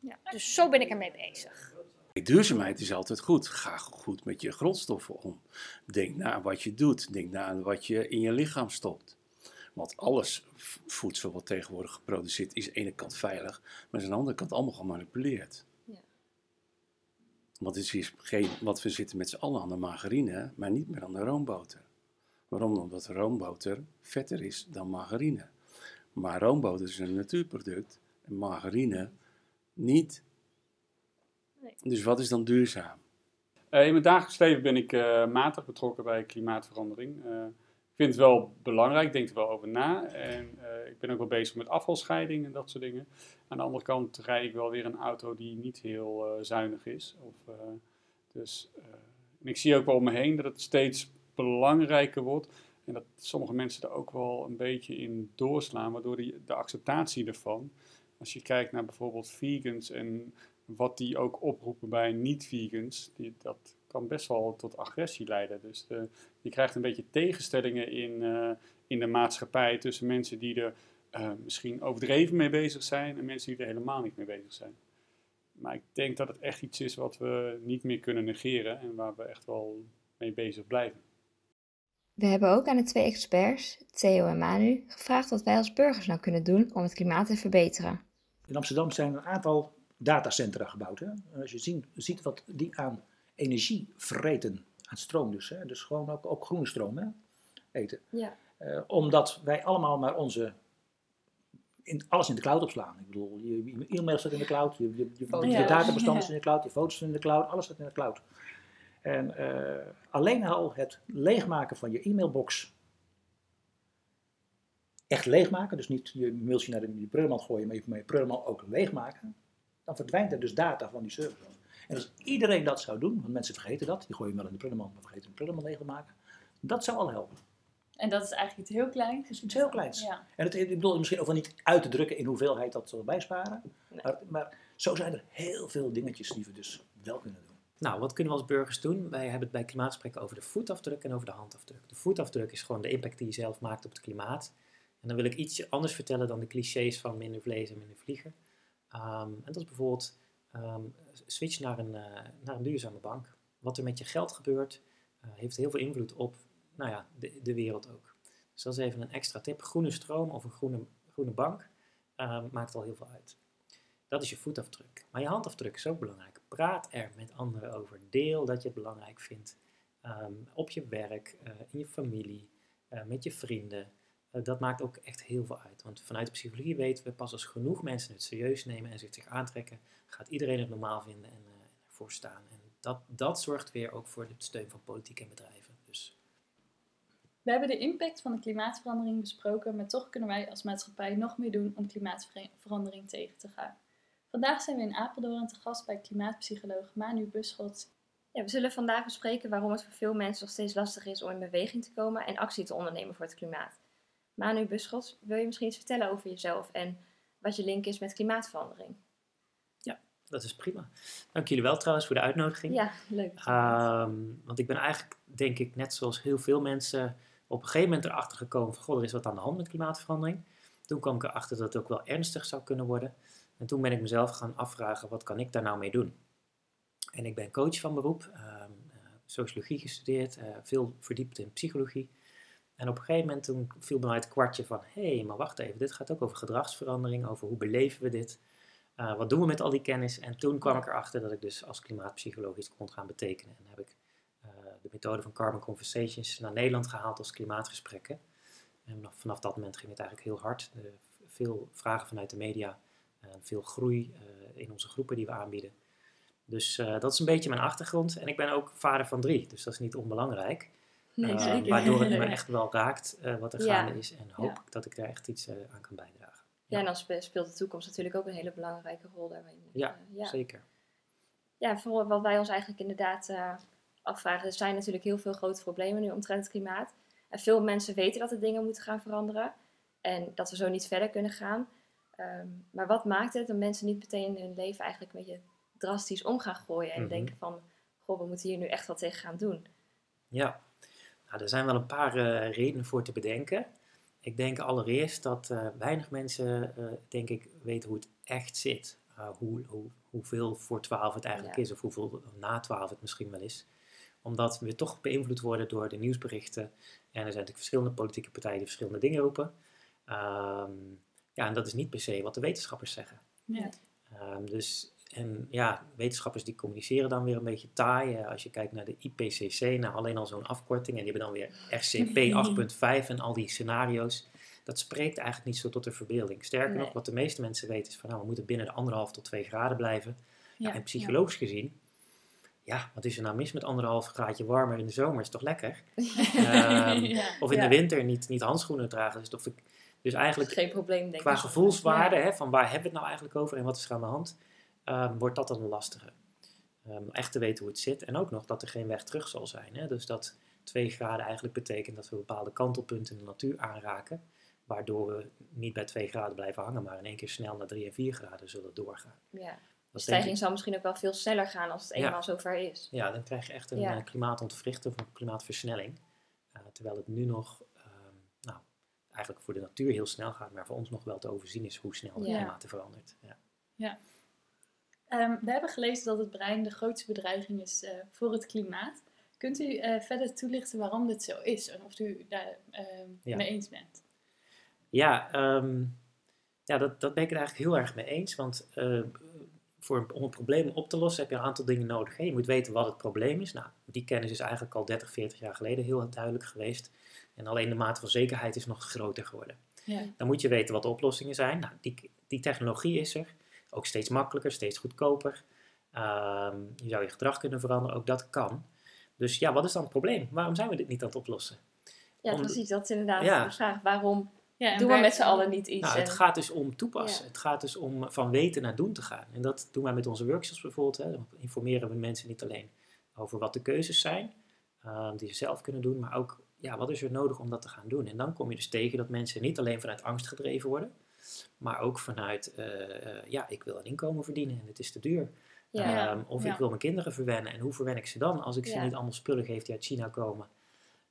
Ja, dus zo ben ik ermee bezig. Duurzaamheid is altijd goed. Ga goed met je grondstoffen om. Denk na wat je doet. Denk na aan wat je in je lichaam stopt. Want alles voedsel wat tegenwoordig geproduceerd is, aan de ene kant veilig, maar is aan de andere kant allemaal gemanipuleerd. Ja. Want het is geen, want we zitten met z'n allen aan de margarine, maar niet meer aan de roomboter. Waarom? Omdat roomboter vetter is dan margarine. Maar roomboter is een natuurproduct en margarine niet. Nee. Dus wat is dan duurzaam? Eh, in mijn dagelijks leven ben ik eh, matig betrokken bij klimaatverandering. Eh, ik vind het wel belangrijk, ik denk er wel over na. En eh, ik ben ook wel bezig met afvalscheiding en dat soort dingen. Aan de andere kant rijd ik wel weer een auto die niet heel eh, zuinig is. Of, eh, dus, eh, en ik zie ook wel om me heen dat het steeds belangrijker wordt. En dat sommige mensen er ook wel een beetje in doorslaan, waardoor die, de acceptatie ervan. Als je kijkt naar bijvoorbeeld vegans en wat die ook oproepen bij niet-vegans, dat kan best wel tot agressie leiden. Dus je krijgt een beetje tegenstellingen in, eh, in de maatschappij tussen mensen die er eh, misschien overdreven mee bezig zijn en mensen die er helemaal niet mee bezig zijn. Maar ik denk dat het echt iets is wat we niet meer kunnen negeren en waar we echt wel mee bezig blijven. We hebben ook aan de twee experts, Theo en Manu, gevraagd wat wij als burgers nou kunnen doen om het klimaat te verbeteren. In Amsterdam zijn een aantal datacentra gebouwd. Hè? Als je zien, ziet wat die aan energie vreten, aan stroom dus. Hè? Dus gewoon ook, ook groene stroom hè? eten. Ja. Eh, omdat wij allemaal maar onze, in, alles in de cloud opslaan. Ik bedoel, je, je e-mail staat in de cloud, je, je, je, je databestand is in de cloud, je foto's zijn in de cloud, alles staat in de cloud. En eh, alleen al het leegmaken van je e-mailbox, echt leegmaken, dus niet je mailtje naar de, prullenmand gooien, maar je, maar je prullenmand ook leegmaken, dan verdwijnt er dus data van die server. En als iedereen dat zou doen, want mensen vergeten dat, die gooien wel in de prullenmand, maar vergeten de prullenmand leeg te maken, Dat zou al helpen. En dat is eigenlijk iets heel kleins. Dat is iets heel kleins. Ja. En het, ik bedoel misschien ook wel niet uit te drukken in hoeveelheid dat zal bijsparen. Nee. Maar, maar zo zijn er heel veel dingetjes die we dus wel kunnen doen. Nou, wat kunnen we als burgers doen? Wij hebben het bij klimaatgesprekken over de voetafdruk en over de handafdruk. De voetafdruk is gewoon de impact die je zelf maakt op het klimaat. En dan wil ik iets anders vertellen dan de clichés van minder vlees en minder vliegen. Ehm, en dat is bijvoorbeeld ehm, switch naar een, eh, naar een duurzame bank. Wat er met je geld gebeurt, eh, heeft heel veel invloed op nou ja, de, de wereld ook. Dus dat is even een extra tip. Groene stroom of een groene, groene bank ehm, maakt al heel veel uit. Dat is je voetafdruk. Maar je handafdruk is ook belangrijk. Praat er met anderen over. Deel dat je het belangrijk vindt. Op je werk, eh, in je familie, met je vrienden. Eh, dat maakt ook echt heel veel uit. Want vanuit de psychologie weten we pas als genoeg mensen het serieus nemen en zich zich aantrekken, gaat iedereen het normaal vinden en eh, ervoor staan. En dat, dat zorgt weer ook voor de steun van politiek en bedrijven. Dus We hebben de impact van de klimaatverandering besproken, maar toch kunnen wij als maatschappij nog meer doen om klimaatverandering tegen te gaan. Vandaag zijn we in Apeldoorn te gast bij klimaatpsycholoog Manu Buschot. Ja, we zullen vandaag bespreken waarom het voor veel mensen nog steeds lastig is om in beweging te komen en actie te ondernemen voor het klimaat. Manu Buschots, wil je misschien iets vertellen over jezelf en wat je link is met klimaatverandering? dat is prima. Dank jullie wel trouwens voor de uitnodiging. Ja, leuk. Ehm, want ik ben eigenlijk, denk ik, net zoals heel veel mensen, op een gegeven moment erachter gekomen van, goh, er is wat aan de hand met klimaatverandering. Toen kwam ik erachter dat het ook wel ernstig zou kunnen worden. En toen ben ik mezelf gaan afvragen, wat kan ik daar nou mee doen? En ik ben coach van beroep, ehm, eh, sociologie gestudeerd, eh, veel verdiept in psychologie. En op een gegeven moment toen viel bij mij het kwartje van, hé, hey, maar wacht even, dit gaat ook over gedragsverandering, over hoe beleven we dit? Uh, wat doen we met al die kennis? En toen kwam ik erachter dat ik dus als klimaatpsycholoog iets kon gaan betekenen. En heb ik uh, de methode van Carbon Conversations naar Nederland gehaald als klimaatgesprekken. En vanaf dat moment ging het eigenlijk heel hard. Uh, veel vragen vanuit de media, veel groei eh, in onze groepen die we aanbieden. Dus dat is een beetje mijn achtergrond. En ik ben ook vader van drie, dus dat is niet onbelangrijk. Nee, zeker. waardoor het me echt wel raakt wat er gaande is. En hoop ik dat ik daar echt iets aan kan bijdragen. Ja, en dan spe- speelt de toekomst natuurlijk ook een hele belangrijke rol daarin. Ja, Eh, ja. Zeker. ja, voor wat wij ons eigenlijk inderdaad eh, afvragen. Er zijn natuurlijk heel veel grote problemen nu omtrent het klimaat. En veel mensen weten dat er dingen moeten gaan veranderen. En dat we zo niet verder kunnen gaan. Ehm, maar wat maakt het dat mensen niet meteen in hun leven eigenlijk een beetje drastisch om gaan gooien. En Mhm. denken van, goh, we moeten hier nu echt wat tegen gaan doen. Ja, nou, er zijn wel een paar eh, redenen voor te bedenken. Ik denk allereerst dat eh, weinig mensen, eh, denk ik, weten hoe het echt zit. Uh, hoe, hoe, hoeveel voor 12 het eigenlijk Ja. is, of hoeveel na 12 het misschien wel is. Omdat we toch beïnvloed worden door de nieuwsberichten. En er zijn natuurlijk verschillende politieke partijen die verschillende dingen roepen. Ehm, ja, en dat is niet per se wat de wetenschappers zeggen. Ja. Ehm, dus, en ja, wetenschappers die communiceren dan weer een beetje taai. Als je kijkt naar de IPCC, nou alleen al zo'n afkorting. En die hebben dan weer RCP 8.5 en al die scenario's. Dat spreekt eigenlijk niet zo tot de verbeelding. Sterker Nee. nog, wat de meeste mensen weten is van nou, we moeten binnen de anderhalf tot twee graden blijven. Ja, Ja, en psychologisch gezien, ja, wat is er nou mis met anderhalf graadje warmer in de zomer? Is toch lekker? Ehm, Ja. Of in de winter niet, niet handschoenen dragen. Dus, toch, dus eigenlijk geen probleem, denk qua gevoelswaarde, hè, van waar hebben we het nou eigenlijk over en wat is er aan de hand, ehm, wordt dat dan lastiger. Ehm, echt te weten hoe het zit en ook nog dat er geen weg terug zal zijn. Hè? Dus dat 2 graden eigenlijk betekent dat we bepaalde kantelpunten in de natuur aanraken, waardoor we niet bij 2 graden blijven hangen, maar in één keer snel naar 3 en 4 graden zullen doorgaan. Ja. De Dat denk ik- stijging zal misschien ook wel veel sneller gaan als het Ja. eenmaal zover is. Ja, dan krijg je echt een Ja. eh, klimaatontwrichting of een klimaatversnelling. Eh, terwijl het nu nog, ehm, nou, eigenlijk voor de natuur heel snel gaat, maar voor ons nog wel te overzien is hoe snel het Ja. klimaat verandert. Ja. Ehm, we hebben gelezen dat het brein de grootste bedreiging is eh, voor het klimaat. Kunt u eh, verder toelichten waarom dit zo is en of u daar Ja. mee eens bent? Ja, ehm, ja dat, dat ben ik het eigenlijk heel erg mee eens. Want eh, voor, een- om een probleem op te lossen heb je een aantal dingen nodig. Hè. Je moet weten wat het probleem is. Nou, die kennis is eigenlijk al 30, 40 jaar geleden heel duidelijk geweest. En alleen de mate van zekerheid is nog groter geworden. Ja. Dan moet je weten wat de oplossingen zijn. Nou, die, die technologie is er. Ook steeds makkelijker, steeds goedkoper. Ehm, je zou je gedrag kunnen veranderen. Ook dat kan. Dus ja, wat is dan het probleem? Waarom zijn we dit niet aan het oplossen? Ja, Om- precies. Dat is inderdaad Ja. de vraag. Waarom Ja, en doen we met z'n allen niet iets? Nou, het gaat dus om toepassen. Ja. Het gaat dus om van weten naar doen te gaan. En dat doen wij met onze workshops bijvoorbeeld. Hè. Dan informeren we mensen niet alleen over wat de keuzes zijn, eh, die ze zelf kunnen doen, maar ook ja, wat is er nodig om dat te gaan doen? En dan kom je dus tegen dat mensen niet alleen vanuit angst gedreven worden, maar ook vanuit, eh, eh, ja, ik wil een inkomen verdienen en het is te duur. Ja. Ehm, of Ja. ik wil mijn kinderen verwennen. En hoe verwen ik ze dan als ik ze Ja. niet allemaal spullen geef die uit China komen?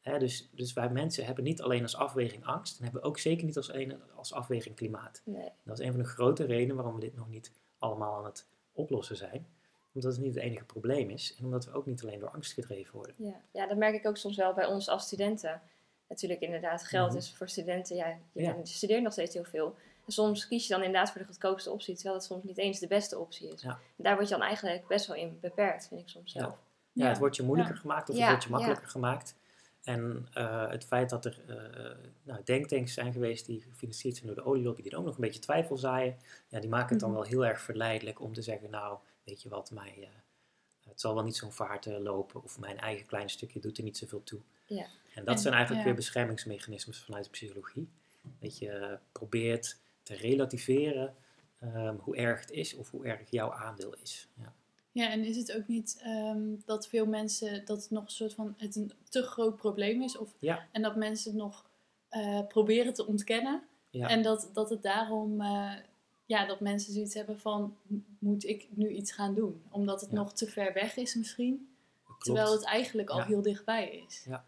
Hè, dus, dus wij mensen hebben niet alleen als afweging angst, en hebben ook zeker niet als, een, als afweging klimaat. Nee. Dat is een van de grote redenen waarom we dit nog niet allemaal aan het oplossen zijn. Omdat het niet het enige probleem is en omdat we ook niet alleen door angst gedreven worden. Ja. ja, dat merk ik ook soms wel bij ons als studenten. Natuurlijk, inderdaad, geld Mhm. is voor studenten, Ja. je studeert nog steeds heel veel. Soms kies je dan inderdaad voor de goedkoopste optie, terwijl het soms niet eens de beste optie is. Ja. En daar word je dan eigenlijk best wel in beperkt, vind ik soms Ja. zelf. Ja, het wordt je moeilijker Ja. gemaakt of Ja, het wordt je ja. makkelijker gemaakt. En eh, het feit dat er eh, nou, denktanks zijn geweest die gefinancierd zijn door de olielobby, die er ook nog een beetje twijfel zaaien, ja, die maken het dan Mhm. wel heel erg verleidelijk om te zeggen, nou, weet je wat, mij, eh, het zal wel niet zo'n vaart lopen of mijn eigen klein stukje doet er niet zoveel toe. Ja. En dat En, zijn eigenlijk ja. weer beschermingsmechanismes vanuit de psychologie. Dat je probeert te relativeren ehm, hoe erg het is of hoe erg jouw aandeel is. Ja. Ja, en is het ook niet ehm, dat veel mensen dat het nog een soort van het een te groot probleem is? Of, Ja. En dat mensen het nog eh, proberen te ontkennen. Ja. En dat, dat het daarom, eh, ja, dat mensen zoiets hebben van, "M- moet ik nu iets gaan doen? Omdat het Ja. nog te ver weg is misschien. Klopt. Terwijl het eigenlijk al Ja. heel dichtbij is. Nou,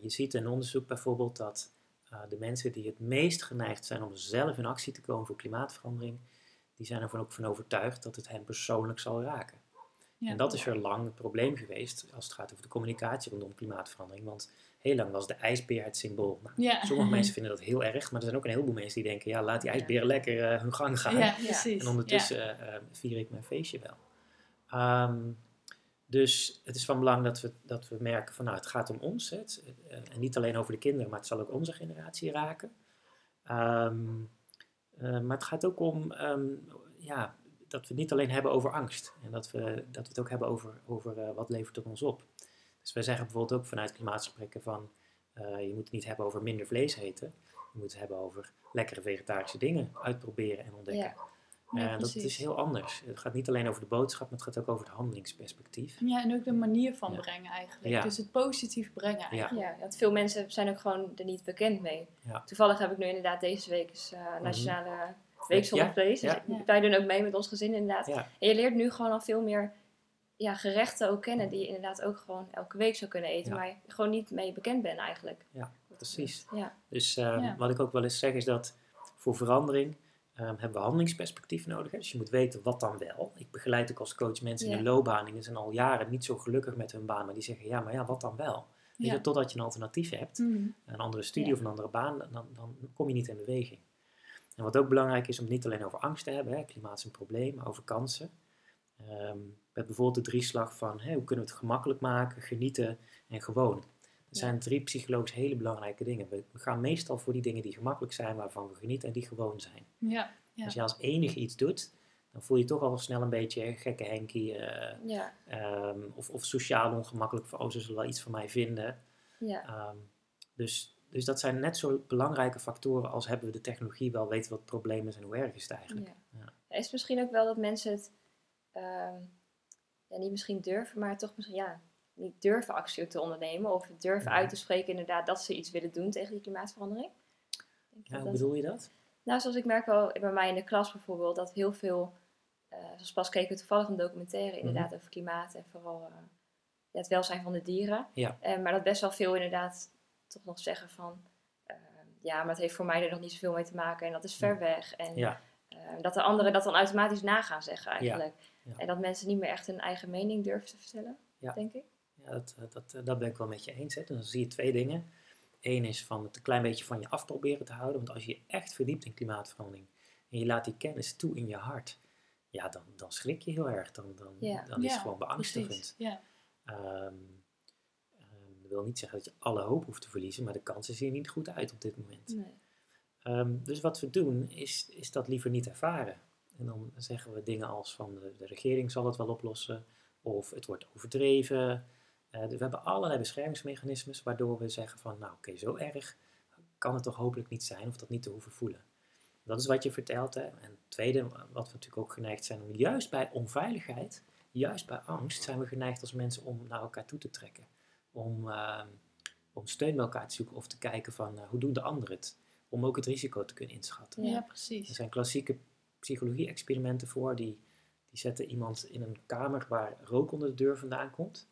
Je ziet in onderzoek bijvoorbeeld dat de mensen die het meest geneigd zijn om zelf in actie te komen voor klimaatverandering, die zijn ervan ook van overtuigd dat het hen persoonlijk zal raken. Ja. En dat is er lang het probleem geweest als het gaat over de communicatie rondom klimaatverandering. Want heel lang was de ijsbeer het symbool. Nou, Ja. sommige mensen vinden dat heel erg, maar er zijn ook een heleboel mensen die denken, ja, laat die ijsberen lekker eh, hun gang gaan. Ja. En ondertussen eh, eh, vier ik mijn feestje wel. Ehm, dus het is van belang dat we, dat we merken van nou, het gaat om ons. eh, en niet alleen over de kinderen, maar het zal ook onze generatie raken. Ehm, eh, maar het gaat ook om ehm, ja, dat we het niet alleen hebben over angst. En dat we, dat we het ook hebben over, over eh, wat levert het ons op. Dus wij zeggen bijvoorbeeld ook vanuit klimaatgesprekken van je moet het niet hebben over minder vlees eten. Je moet het hebben over lekkere vegetarische dingen uitproberen en ontdekken. Ja. Ja, dat is heel anders. Het gaat niet alleen over de boodschap, maar het gaat ook over het handelingsperspectief. Ja, en ook de manier van Ja. brengen eigenlijk. Ja. Dus het positief brengen eigenlijk. Ja, want veel mensen zijn ook gewoon er niet bekend mee. Ja. Toevallig heb ik nu inderdaad deze week is, eh, Nationale Week zonder Ja, vlees. Dus ja. wij doen ook mee met ons gezin inderdaad. Ja. En je leert nu gewoon al veel meer ja, gerechten ook kennen die je inderdaad ook gewoon elke week zou kunnen eten. Ja. Maar je gewoon niet mee bekend bent eigenlijk. Ja, precies. Ja, Dus ehm, Ja. wat ik ook wel eens zeg is dat voor verandering ehm, hebben we handelingsperspectief nodig. Hè? Dus je moet weten wat dan wel. Ik begeleid ook als coach mensen in een loopbaan en die zijn al jaren niet zo gelukkig met hun baan. Maar die zeggen ja, maar ja, wat dan wel? Weet Ja. je, totdat je een alternatief hebt. Mhm. een andere studie Ja. of een andere baan, dan, dan kom je niet in beweging. En wat ook belangrijk is om niet alleen over angst te hebben, hè, klimaat is een probleem, maar over kansen. Ehm met bijvoorbeeld de drieslag van hè, hoe kunnen we het gemakkelijk maken, genieten en gewoon. Zijn drie psychologisch hele belangrijke dingen. We, gaan meestal voor die dingen die gemakkelijk zijn, waarvan we genieten en die gewoon zijn. Ja. Ja. Als je als enige iets doet, dan voel je toch al snel een beetje gekke Henkie. eh, ja, ehm, of, of sociaal ongemakkelijk van, oh, ze zullen wel iets van mij vinden. ja. Ehm, dus, dus dat zijn net zo belangrijke factoren als hebben we de technologie wel, weten we wat het probleem is en hoe erg is het eigenlijk. Ja. Ja. Is het misschien ook wel dat mensen het ehm, ja, niet misschien durven, maar toch misschien ja, niet durven actie te ondernemen of durven Ja. uit te spreken inderdaad dat ze iets willen doen tegen die klimaatverandering? Ja, hoe dat- bedoel je dat? Nou, zoals ik merk wel bij mij in de klas bijvoorbeeld, dat heel veel, eh zoals pas keken we toevallig een documentaire inderdaad Mhm. over klimaat en vooral eh, ja, het welzijn van de dieren. Ja. Eh, maar dat best wel veel inderdaad toch nog zeggen van, eh, ja, maar het heeft voor mij er nog niet zoveel mee te maken en dat is ver weg. En Ja, eh, dat de anderen dat dan automatisch na gaan zeggen eigenlijk. En dat mensen niet meer echt hun eigen mening durven te vertellen, denk ik. Ja dat, eh, dat, eh, dat ben ik wel met je eens. Hè. Dus dan zie je twee dingen. Eén is van het een klein beetje van je af proberen te houden. Want als je je echt verdiept in klimaatverandering en je laat die kennis toe in je hart, ja, dan, dan schrik je heel erg. Dan, dan, dan is het gewoon beangstigend. Ehm, ehm, dat wil niet zeggen dat je alle hoop hoeft te verliezen, maar de kansen zien er niet goed uit op dit moment. Nee. Ehm, dus wat we doen, is, is dat liever niet ervaren. En dan zeggen we dingen als van de, de regering zal het wel oplossen, of het wordt overdreven. Eh, dus we hebben allerlei beschermingsmechanismes waardoor we zeggen van, nou oké, zo erg kan het toch hopelijk niet zijn, of dat niet te hoeven voelen. Dat is wat je vertelt. Hè. En het tweede, wat we natuurlijk ook geneigd zijn om juist bij onveiligheid, juist bij angst, zijn we geneigd als mensen om naar elkaar toe te trekken. Om, ehm, om steun bij elkaar te zoeken of te kijken van eh, hoe doen de anderen het. Om ook het risico te kunnen inschatten. Ja, Ja. precies. Er zijn klassieke psychologie-experimenten voor. Die, die zetten iemand in een kamer waar rook onder de deur vandaan komt.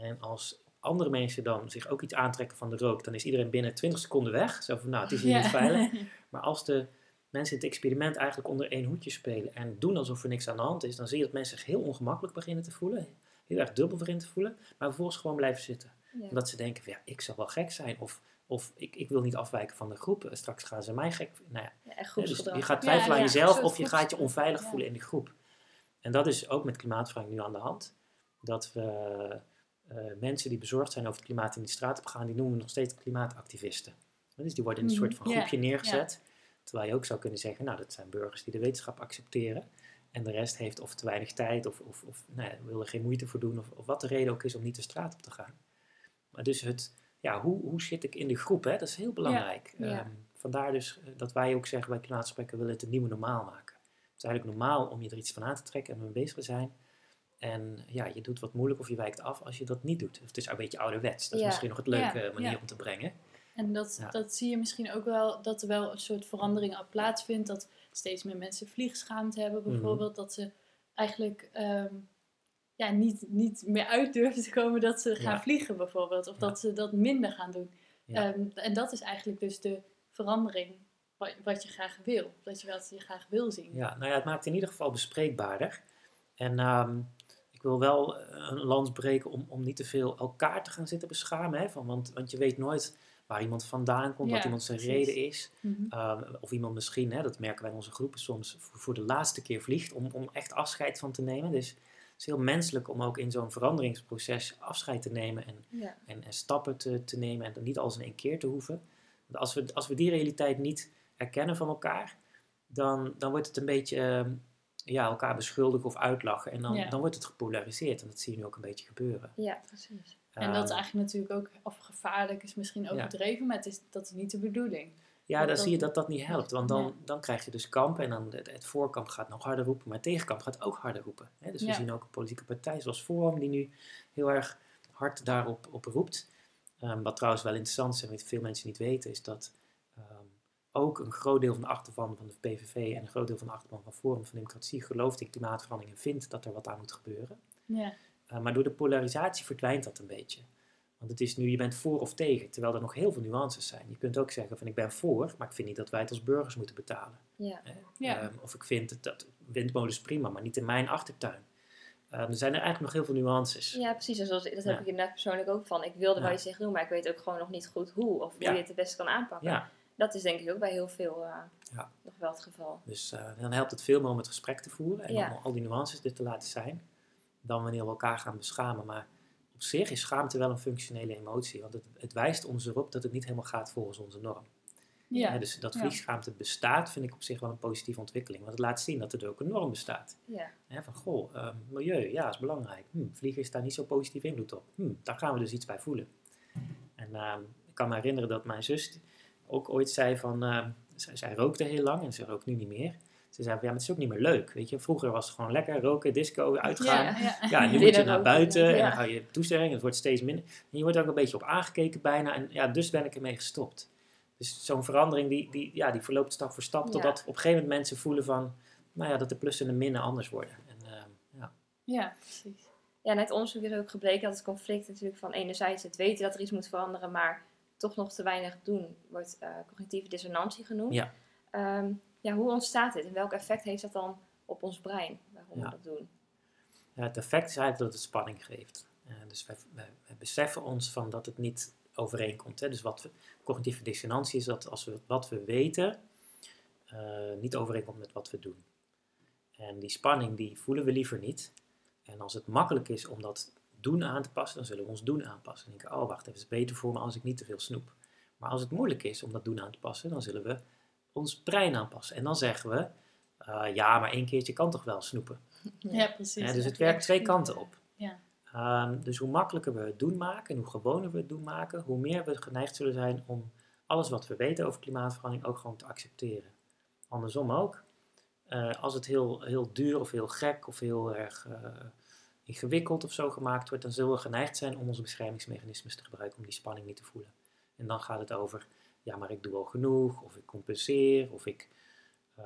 En als andere mensen dan zich ook iets aantrekken van de rook, dan is iedereen binnen 20 seconden weg. Zo van, nou, het is hier niet veilig. Maar als de mensen in het experiment eigenlijk onder één hoedje spelen en doen alsof er niks aan de hand is, dan zie je dat mensen zich heel ongemakkelijk beginnen te voelen. Heel erg dubbel beginnen te voelen, maar vervolgens gewoon blijven zitten. Ja. Omdat ze denken, van, ja, ik zal wel gek zijn. Of, of ik, ik wil niet afwijken van de groep. Straks gaan ze mij gek. Nou ja, Ja, echt hè, dus je gaat twijfelen aan jezelf of je gaat je onveilig voelen in de groep. En dat is ook met klimaatverandering nu aan de hand. Dat we mensen die bezorgd zijn over het klimaat in de straat op gaan, die noemen we nog steeds klimaatactivisten. Dus die worden in een Mhm, soort van groepje neergezet. Terwijl je ook zou kunnen zeggen, nou dat zijn burgers die de wetenschap accepteren. En de rest heeft of te weinig tijd of, of, of nou ja, wil er geen moeite voor doen. Of, of wat de reden ook is om niet de straat op te gaan. Maar dus het, ja, hoe, hoe zit ik in de groep? Hè? Dat is heel belangrijk. Ja. Ehm, vandaar dus eh, dat wij ook zeggen bij klimaatgesprekken willen het een nieuwe normaal maken. Het is eigenlijk normaal om je er iets van aan te trekken en mee bezig te zijn. En ja, je doet wat moeilijk of je wijkt af als je dat niet doet. Of het is een beetje ouderwets. Dat is misschien nog het leuke manier om te brengen. En dat, Ja. dat zie je misschien ook wel, dat er wel een soort verandering al plaatsvindt. Dat steeds meer mensen vliegschaamte hebben Mhm. bijvoorbeeld. Dat ze eigenlijk ehm, ja, niet, niet meer uit durven te komen dat ze gaan Ja. vliegen bijvoorbeeld. Of Ja. dat ze dat minder gaan doen. Ehm, en dat is eigenlijk dus de verandering wat, wat je graag wil. Dat je wat je graag wil zien. Ja, nou ja, het maakt in ieder geval bespreekbaarder. En ehm, wil wel eh, een lans breken om, om niet te veel elkaar te gaan zitten beschamen. Hè, van, want, want je weet nooit waar iemand vandaan komt, Ja, wat iemand zijn precies. reden is. Mhm. Ehm, of iemand misschien, hè, dat merken wij in onze groepen soms, voor, voor de laatste keer vliegt om, om echt afscheid van te nemen. Dus het is heel menselijk om ook in zo'n veranderingsproces afscheid te nemen en, Ja. en, en stappen te, te nemen en dan niet alles in één keer te hoeven. Want als we, als we die realiteit niet erkennen van elkaar, dan, dan wordt het een beetje ehm, ja, elkaar beschuldigen of uitlachen. En dan, Ja. dan wordt het gepolariseerd. En dat zie je nu ook een beetje gebeuren. ja, precies. En dat is Ehm, eigenlijk natuurlijk ook, of gevaarlijk is misschien overdreven, maar het is, dat is niet de bedoeling. Ja, dan dat- zie je dat dat niet helpt. Want dan, Nee. dan krijg je dus kamp en dan het, het voorkamp gaat nog harder roepen, maar het tegenkamp gaat ook harder roepen. Hè? Dus we zien ook een politieke partij zoals Forum die nu heel erg hard daarop op roept. Ehm, wat trouwens wel interessant is en wat veel mensen niet weten, is dat ook een groot deel van de achterban van de PVV en een groot deel van de achterban van Forum van Democratie gelooft in klimaatverandering en vindt dat er wat aan moet gebeuren. Ja, Uh, maar door de polarisatie verdwijnt dat een beetje. Want het is nu, je bent voor of tegen, terwijl er nog heel veel nuances zijn. Je kunt ook zeggen van ik ben voor, maar ik vind niet dat wij het als burgers moeten betalen. Ja. Ja. Ehm, of ik vind het, dat windmolens prima, maar niet in mijn achtertuin. Ehm, er zijn er eigenlijk nog heel veel nuances. Ja, precies. Dat heb Ja. ik inderdaad persoonlijk ook van. Ik wilde wel iets zeggen doen, maar ik weet ook gewoon nog niet goed hoe. Of hoe Ja. je het het beste kan aanpakken. Dat is denk ik ook bij heel veel eh, Ja. nog wel het geval. dus eh, dan helpt het veel meer om het gesprek te voeren en Ja. om al die nuances er te laten zijn, dan wanneer we elkaar gaan beschamen. Maar op zich is schaamte wel een functionele emotie, want het, het wijst ons erop dat het niet helemaal gaat volgens onze norm. ja. Dus dat Ja. vliegschaamte bestaat, vind ik op zich wel een positieve ontwikkeling. Want het laat zien dat er ook een norm bestaat. Ja. Van, goh, ehm, milieu, ja, is belangrijk. Hm, vliegen is daar niet zo positief invloed op. Hm, daar gaan we dus iets bij voelen. En ehm, ik kan me herinneren dat mijn zus ook ooit zei van... ehm, zij, zij rookte heel lang en ze rookt nu niet meer. Ze zei van, ja, maar het is ook niet meer leuk, weet je. Vroeger was het gewoon lekker roken, disco, uitgaan. Ja, ja. Ja, en nu moet je naar buiten en dan ga je toestelling en het wordt steeds minder. En je wordt ook een beetje op aangekeken bijna. En ja, dus ben ik ermee gestopt. Dus zo'n verandering die, die, ja, die verloopt stap voor stap. Totdat op een gegeven moment mensen voelen van... Nou ja, dat de plussen en de minnen anders worden. En, ehm, ja. ja, precies. Ja, net onderzoek is ook gebleken dat het conflict natuurlijk van enerzijds het weten dat er iets moet veranderen, maar toch nog te weinig doen, wordt eh, cognitieve dissonantie genoemd. Ja. Ehm, ja, hoe ontstaat dit en welk effect heeft dat dan op ons brein, waarom Ja. we dat doen? Ja, het effect is eigenlijk dat het spanning geeft. Eh, dus wij, wij, wij beseffen ons van dat het niet overeenkomt. Hè? Dus wat we, cognitieve dissonantie is dat als we wat we weten eh, niet overeenkomt met wat we doen. En die spanning die voelen we liever niet. En als het makkelijk is om dat doen aan te passen, dan zullen we ons doen aanpassen. En denken, oh wacht even, het is beter voor me als ik niet te veel snoep. Maar als het moeilijk is om dat doen aan te passen, dan zullen we ons brein aanpassen. En dan zeggen we, eh, ja, maar één keertje kan toch wel snoepen. Ja, precies. Ja, dus het werkt twee kanten op. Ja. Ehm, dus hoe makkelijker we het doen maken en hoe gewoner we het doen maken, hoe meer we geneigd zullen zijn om alles wat we weten over klimaatverandering ook gewoon te accepteren. Andersom ook. Eh, als het heel, heel duur of heel gek of heel erg eh, ingewikkeld of zo gemaakt wordt, dan zullen we geneigd zijn om onze beschermingsmechanismes te gebruiken om die spanning niet te voelen. En dan gaat het over, ja, maar ik doe al genoeg, of ik compenseer, of ik, eh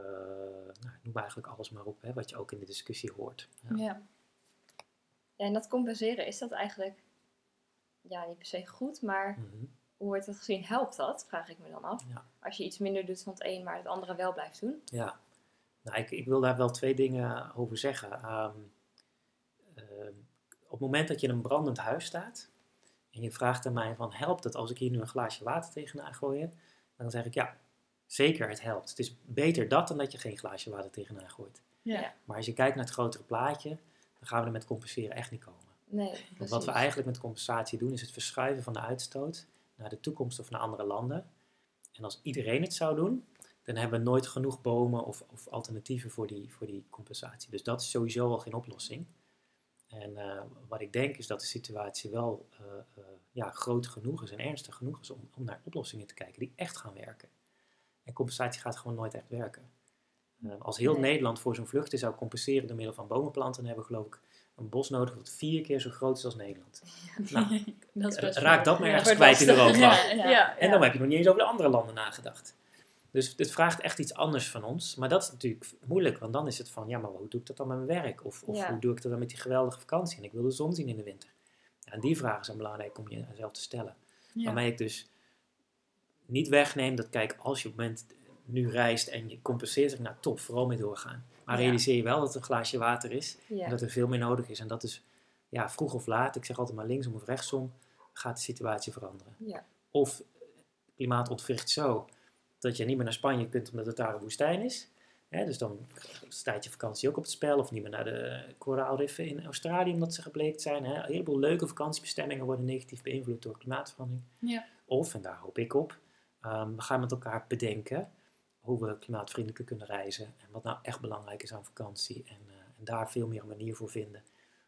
nou, noem eigenlijk alles maar op, hè, wat je ook in de discussie hoort. Ja. Ja. Ja, en dat compenseren, is dat eigenlijk ja, niet per se goed, maar Mhm. hoe wordt dat gezien? Helpt dat? Vraag ik me dan af. Ja. Als je iets minder doet van het een, maar het andere wel blijft doen. Ja, nou, ik, ik wil daar wel twee dingen over zeggen. Ehm, op het moment dat je in een brandend huis staat en je vraagt aan mij van helpt het als ik hier nu een glaasje water tegenaan gooi, dan zeg ik ja, zeker het helpt. Het is beter dat dan dat je geen glaasje water tegenaan gooit. Ja. Maar als je kijkt naar het grotere plaatje, dan gaan we er met compenseren echt niet komen. Nee, Want wat we eigenlijk met compensatie doen, is het verschuiven van de uitstoot naar de toekomst of naar andere landen. En als iedereen het zou doen, dan hebben we nooit genoeg bomen of, of alternatieven voor die, voor die compensatie. Dus dat is sowieso al geen oplossing. En eh, wat ik denk is dat de situatie wel eh, eh, ja, groot genoeg is en ernstig genoeg is om, om naar oplossingen te kijken die echt gaan werken. En compensatie gaat gewoon nooit echt werken. Als heel Nee. Nederland voor zo'n vluchten zou compenseren door middel van bomenplanten, dan hebben we geloof ik een bos nodig dat vier keer zo groot is als Nederland. Nou, dat raak dat maar ja, ergens kwijt in. Europa. Ja, ja. Ja, En dan heb je nog niet eens over de andere landen nagedacht. Dus het vraagt echt iets anders van ons. Maar dat is natuurlijk moeilijk, want dan is het van, ja, maar hoe doe ik dat dan met mijn werk? Of, of Ja. hoe doe ik dat dan met die geweldige vakantie? En ik wil de zon zien in de winter. Ja, en die vragen zijn belangrijk om jezelf te stellen. Ja. Waarmee ik dus niet wegneem dat, kijk, als je op het moment nu reist en je compenseert zich, nou top, vooral mee doorgaan. Maar Ja. realiseer je wel dat het een glaasje water is en dat er veel meer nodig is. En dat is, ja, vroeg of laat, ik zeg altijd maar linksom of rechtsom, gaat de situatie veranderen. Ja. Of klimaat ontwricht zo dat je niet meer naar Spanje kunt omdat het daar een woestijn is. Hè, dus dan staat je vakantie ook op het spel. Of niet meer naar de koraalriffen in Australië omdat ze gebleekt zijn. Hè. Een heleboel leuke vakantiebestemmingen worden negatief beïnvloed door klimaatverandering. Ja. Of, en daar hoop ik op, ehm, we gaan met elkaar bedenken hoe we klimaatvriendelijker kunnen reizen. En wat nou echt belangrijk is aan vakantie. En, eh, en daar veel meer een manier voor vinden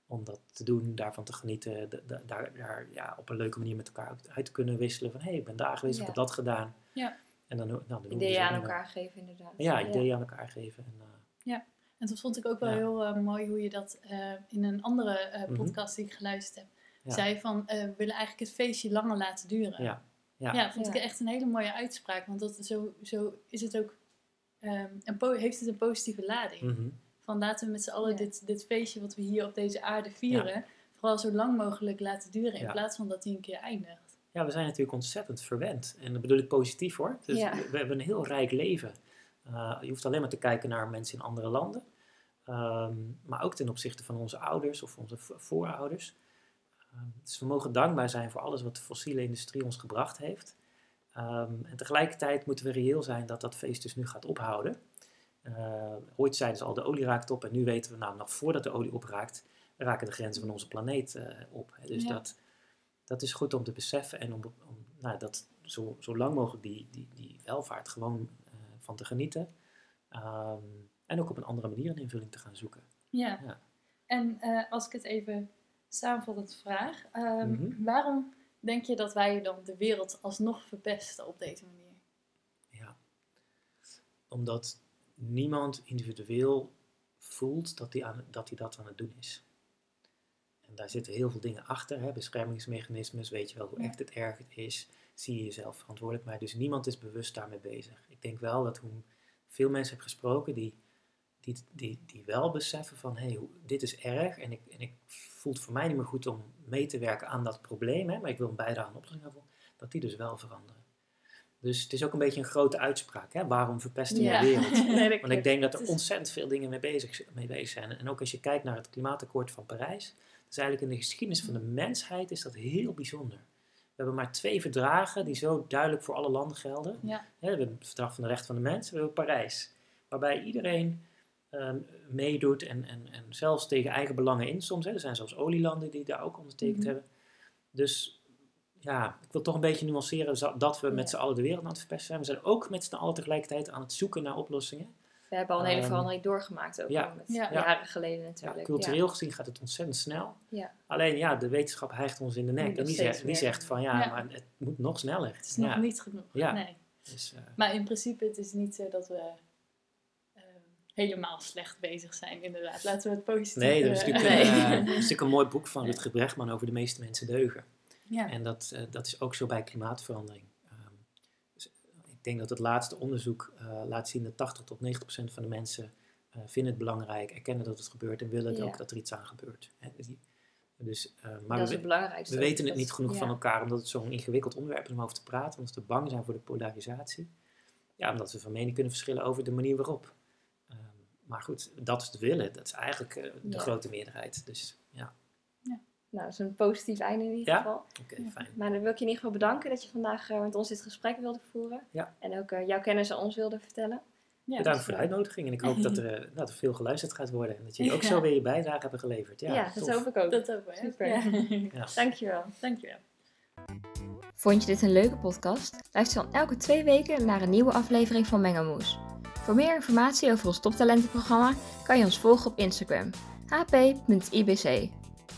om dat te doen, daarvan te genieten. da- da- daar daar ja, op een leuke manier met elkaar uit, te kunnen wisselen. Van hé, hey, ik ben daar geweest, ik heb dat gedaan. Ja. En dan, nou, dan doen we Ideeën aan elkaar geven, inderdaad. Ja, ideeën aan elkaar geven. En, eh, En dat vond ik ook wel Ja. heel eh, mooi hoe je dat eh, in een andere eh, Mhm. podcast die ik geluisterd heb, Ja. zei van eh, we willen eigenlijk het feestje langer laten duren. Ja. Ja. Ja, vond Ja. ik echt een hele mooie uitspraak, want dat, zo, zo is het ook, ehm, een heeft het een positieve lading. mhm. Van laten we met z'n allen Ja. dit, dit feestje wat we hier op deze aarde vieren, vooral zo lang mogelijk laten duren in Ja. plaats van dat hij een keer eindigt. Ja, we zijn natuurlijk ontzettend verwend. En dat bedoel ik positief hoor. Dus Ja. we, hebben een heel rijk leven. Uh, je hoeft alleen maar te kijken naar mensen in andere landen. Ehm, maar ook ten opzichte van onze ouders of onze vo- voorouders. Ehm, dus we mogen dankbaar zijn voor alles wat de fossiele industrie ons gebracht heeft. Ehm, en tegelijkertijd moeten we reëel zijn dat dat feest dus nu gaat ophouden. Eh, ooit zeiden ze al, de olie raakt op. En nu weten we, nou, nog voordat de olie opraakt, raken de grenzen van onze planeet eh, op. Dus Ja. dat, dat is goed om te beseffen en om, om nou, dat zo, zo lang mogelijk die, die, die welvaart gewoon eh, van te genieten. Ehm, en ook op een andere manier een invulling te gaan zoeken. Ja. Ja. En eh, als ik het even samenvattend vraag, ehm, Mhm. waarom denk je dat wij dan de wereld alsnog verpesten op deze manier? Ja. Omdat niemand individueel voelt dat hij, aan, dat hij dat aan het doen is. En daar zitten heel veel dingen achter. Hè? Beschermingsmechanismes, weet je wel hoe echt het erg het is. Zie je jezelf verantwoordelijk. Maar dus niemand is bewust daarmee bezig. Ik denk wel dat hoe veel mensen heb gesproken die, die, die, die wel beseffen van... hé, hey, dit is erg en ik, en ik voel het voor mij niet meer goed om mee te werken aan dat probleem. Hè? Maar ik wil een bijdrage aan de oplossing daarvan. Dat die dus wel veranderen. Dus het is ook een beetje een grote uitspraak. Hè? Waarom verpesten we Ja. de wereld? Nee, Want ik denk dat er ontzettend veel dingen mee bezig, mee bezig zijn. En ook als je kijkt naar het klimaatakkoord van Parijs, is eigenlijk in de geschiedenis van de mensheid is dat heel bijzonder. We hebben maar twee verdragen die zo duidelijk voor alle landen gelden. Ja. We hebben het verdrag van de rechten van de mens, we hebben Parijs. Waarbij iedereen ehm, meedoet en, en, en zelfs tegen eigen belangen in soms. Hè. Er zijn zelfs olielanden die daar ook ondertekend Mhm. hebben. Dus ja, ik wil toch een beetje nuanceren dat we met z'n allen de wereld aan het verpesten zijn. We zijn ook met z'n allen tegelijkertijd aan het zoeken naar oplossingen. We hebben al een hele Ehm, verandering doorgemaakt ook ja. al met Ja. jaren geleden Ja, natuurlijk. cultureel gezien gaat het ontzettend snel. Ja. Alleen ja, de wetenschap hijgt ons in de nek. Moet En die, zegt, die zegt van ja, Ja. maar het moet nog sneller. Het is ja. nog niet genoeg. Ja. Nee. Dus, eh, Maar in principe, het is niet zo dat we... ehm, helemaal slecht bezig zijn, inderdaad. Laten we het positief Nee, er is eh, natuurlijk, een, nee. eh, is natuurlijk een mooi boek van Rutger Bregman over de meeste mensen deugen. ja. En dat, eh, dat is ook zo bij klimaatverandering. Ehm, dus, eh, ik denk dat het laatste onderzoek eh, laat zien dat 80 tot 90 procent van de mensen eh, vinden het belangrijk, erkennen dat het gebeurt en willen het Ja. ook dat er iets aan gebeurt. Hè, die- dus, eh, maar dat is we, het belangrijkste. we weten het niet genoeg ja. van elkaar omdat het zo'n ingewikkeld onderwerp is om over te praten, omdat we bang zijn voor de polarisatie. Ja, omdat we van mening kunnen verschillen over de manier waarop. Ehm, maar goed, dat is het willen. Dat is eigenlijk de Ja. grote meerderheid. Dus ja, Nou, dat is een positief einde in ieder Ja? geval. oké, fijn. Maar dan wil ik je in ieder geval bedanken dat je vandaag eh, met ons dit gesprek wilde voeren. Ja. En ook eh, jouw kennis aan ons wilde vertellen. Ja, Bedankt dus, voor de uitnodiging en ik hoop dat er, eh, dat er veel geluisterd gaat worden en dat jullie ook Ja. zo weer je bijdrage hebben geleverd. Ja, Ja, dat hoop ik ook. Dat ook wel. hè? Super. Ja. Ja. Dankjewel. Dankjewel. Vond je dit een leuke podcast? Luister dan elke twee weken naar een nieuwe aflevering van Mengelmoes. Voor meer informatie over ons toptalentenprogramma kan je ons volgen op Instagram hp.ibc.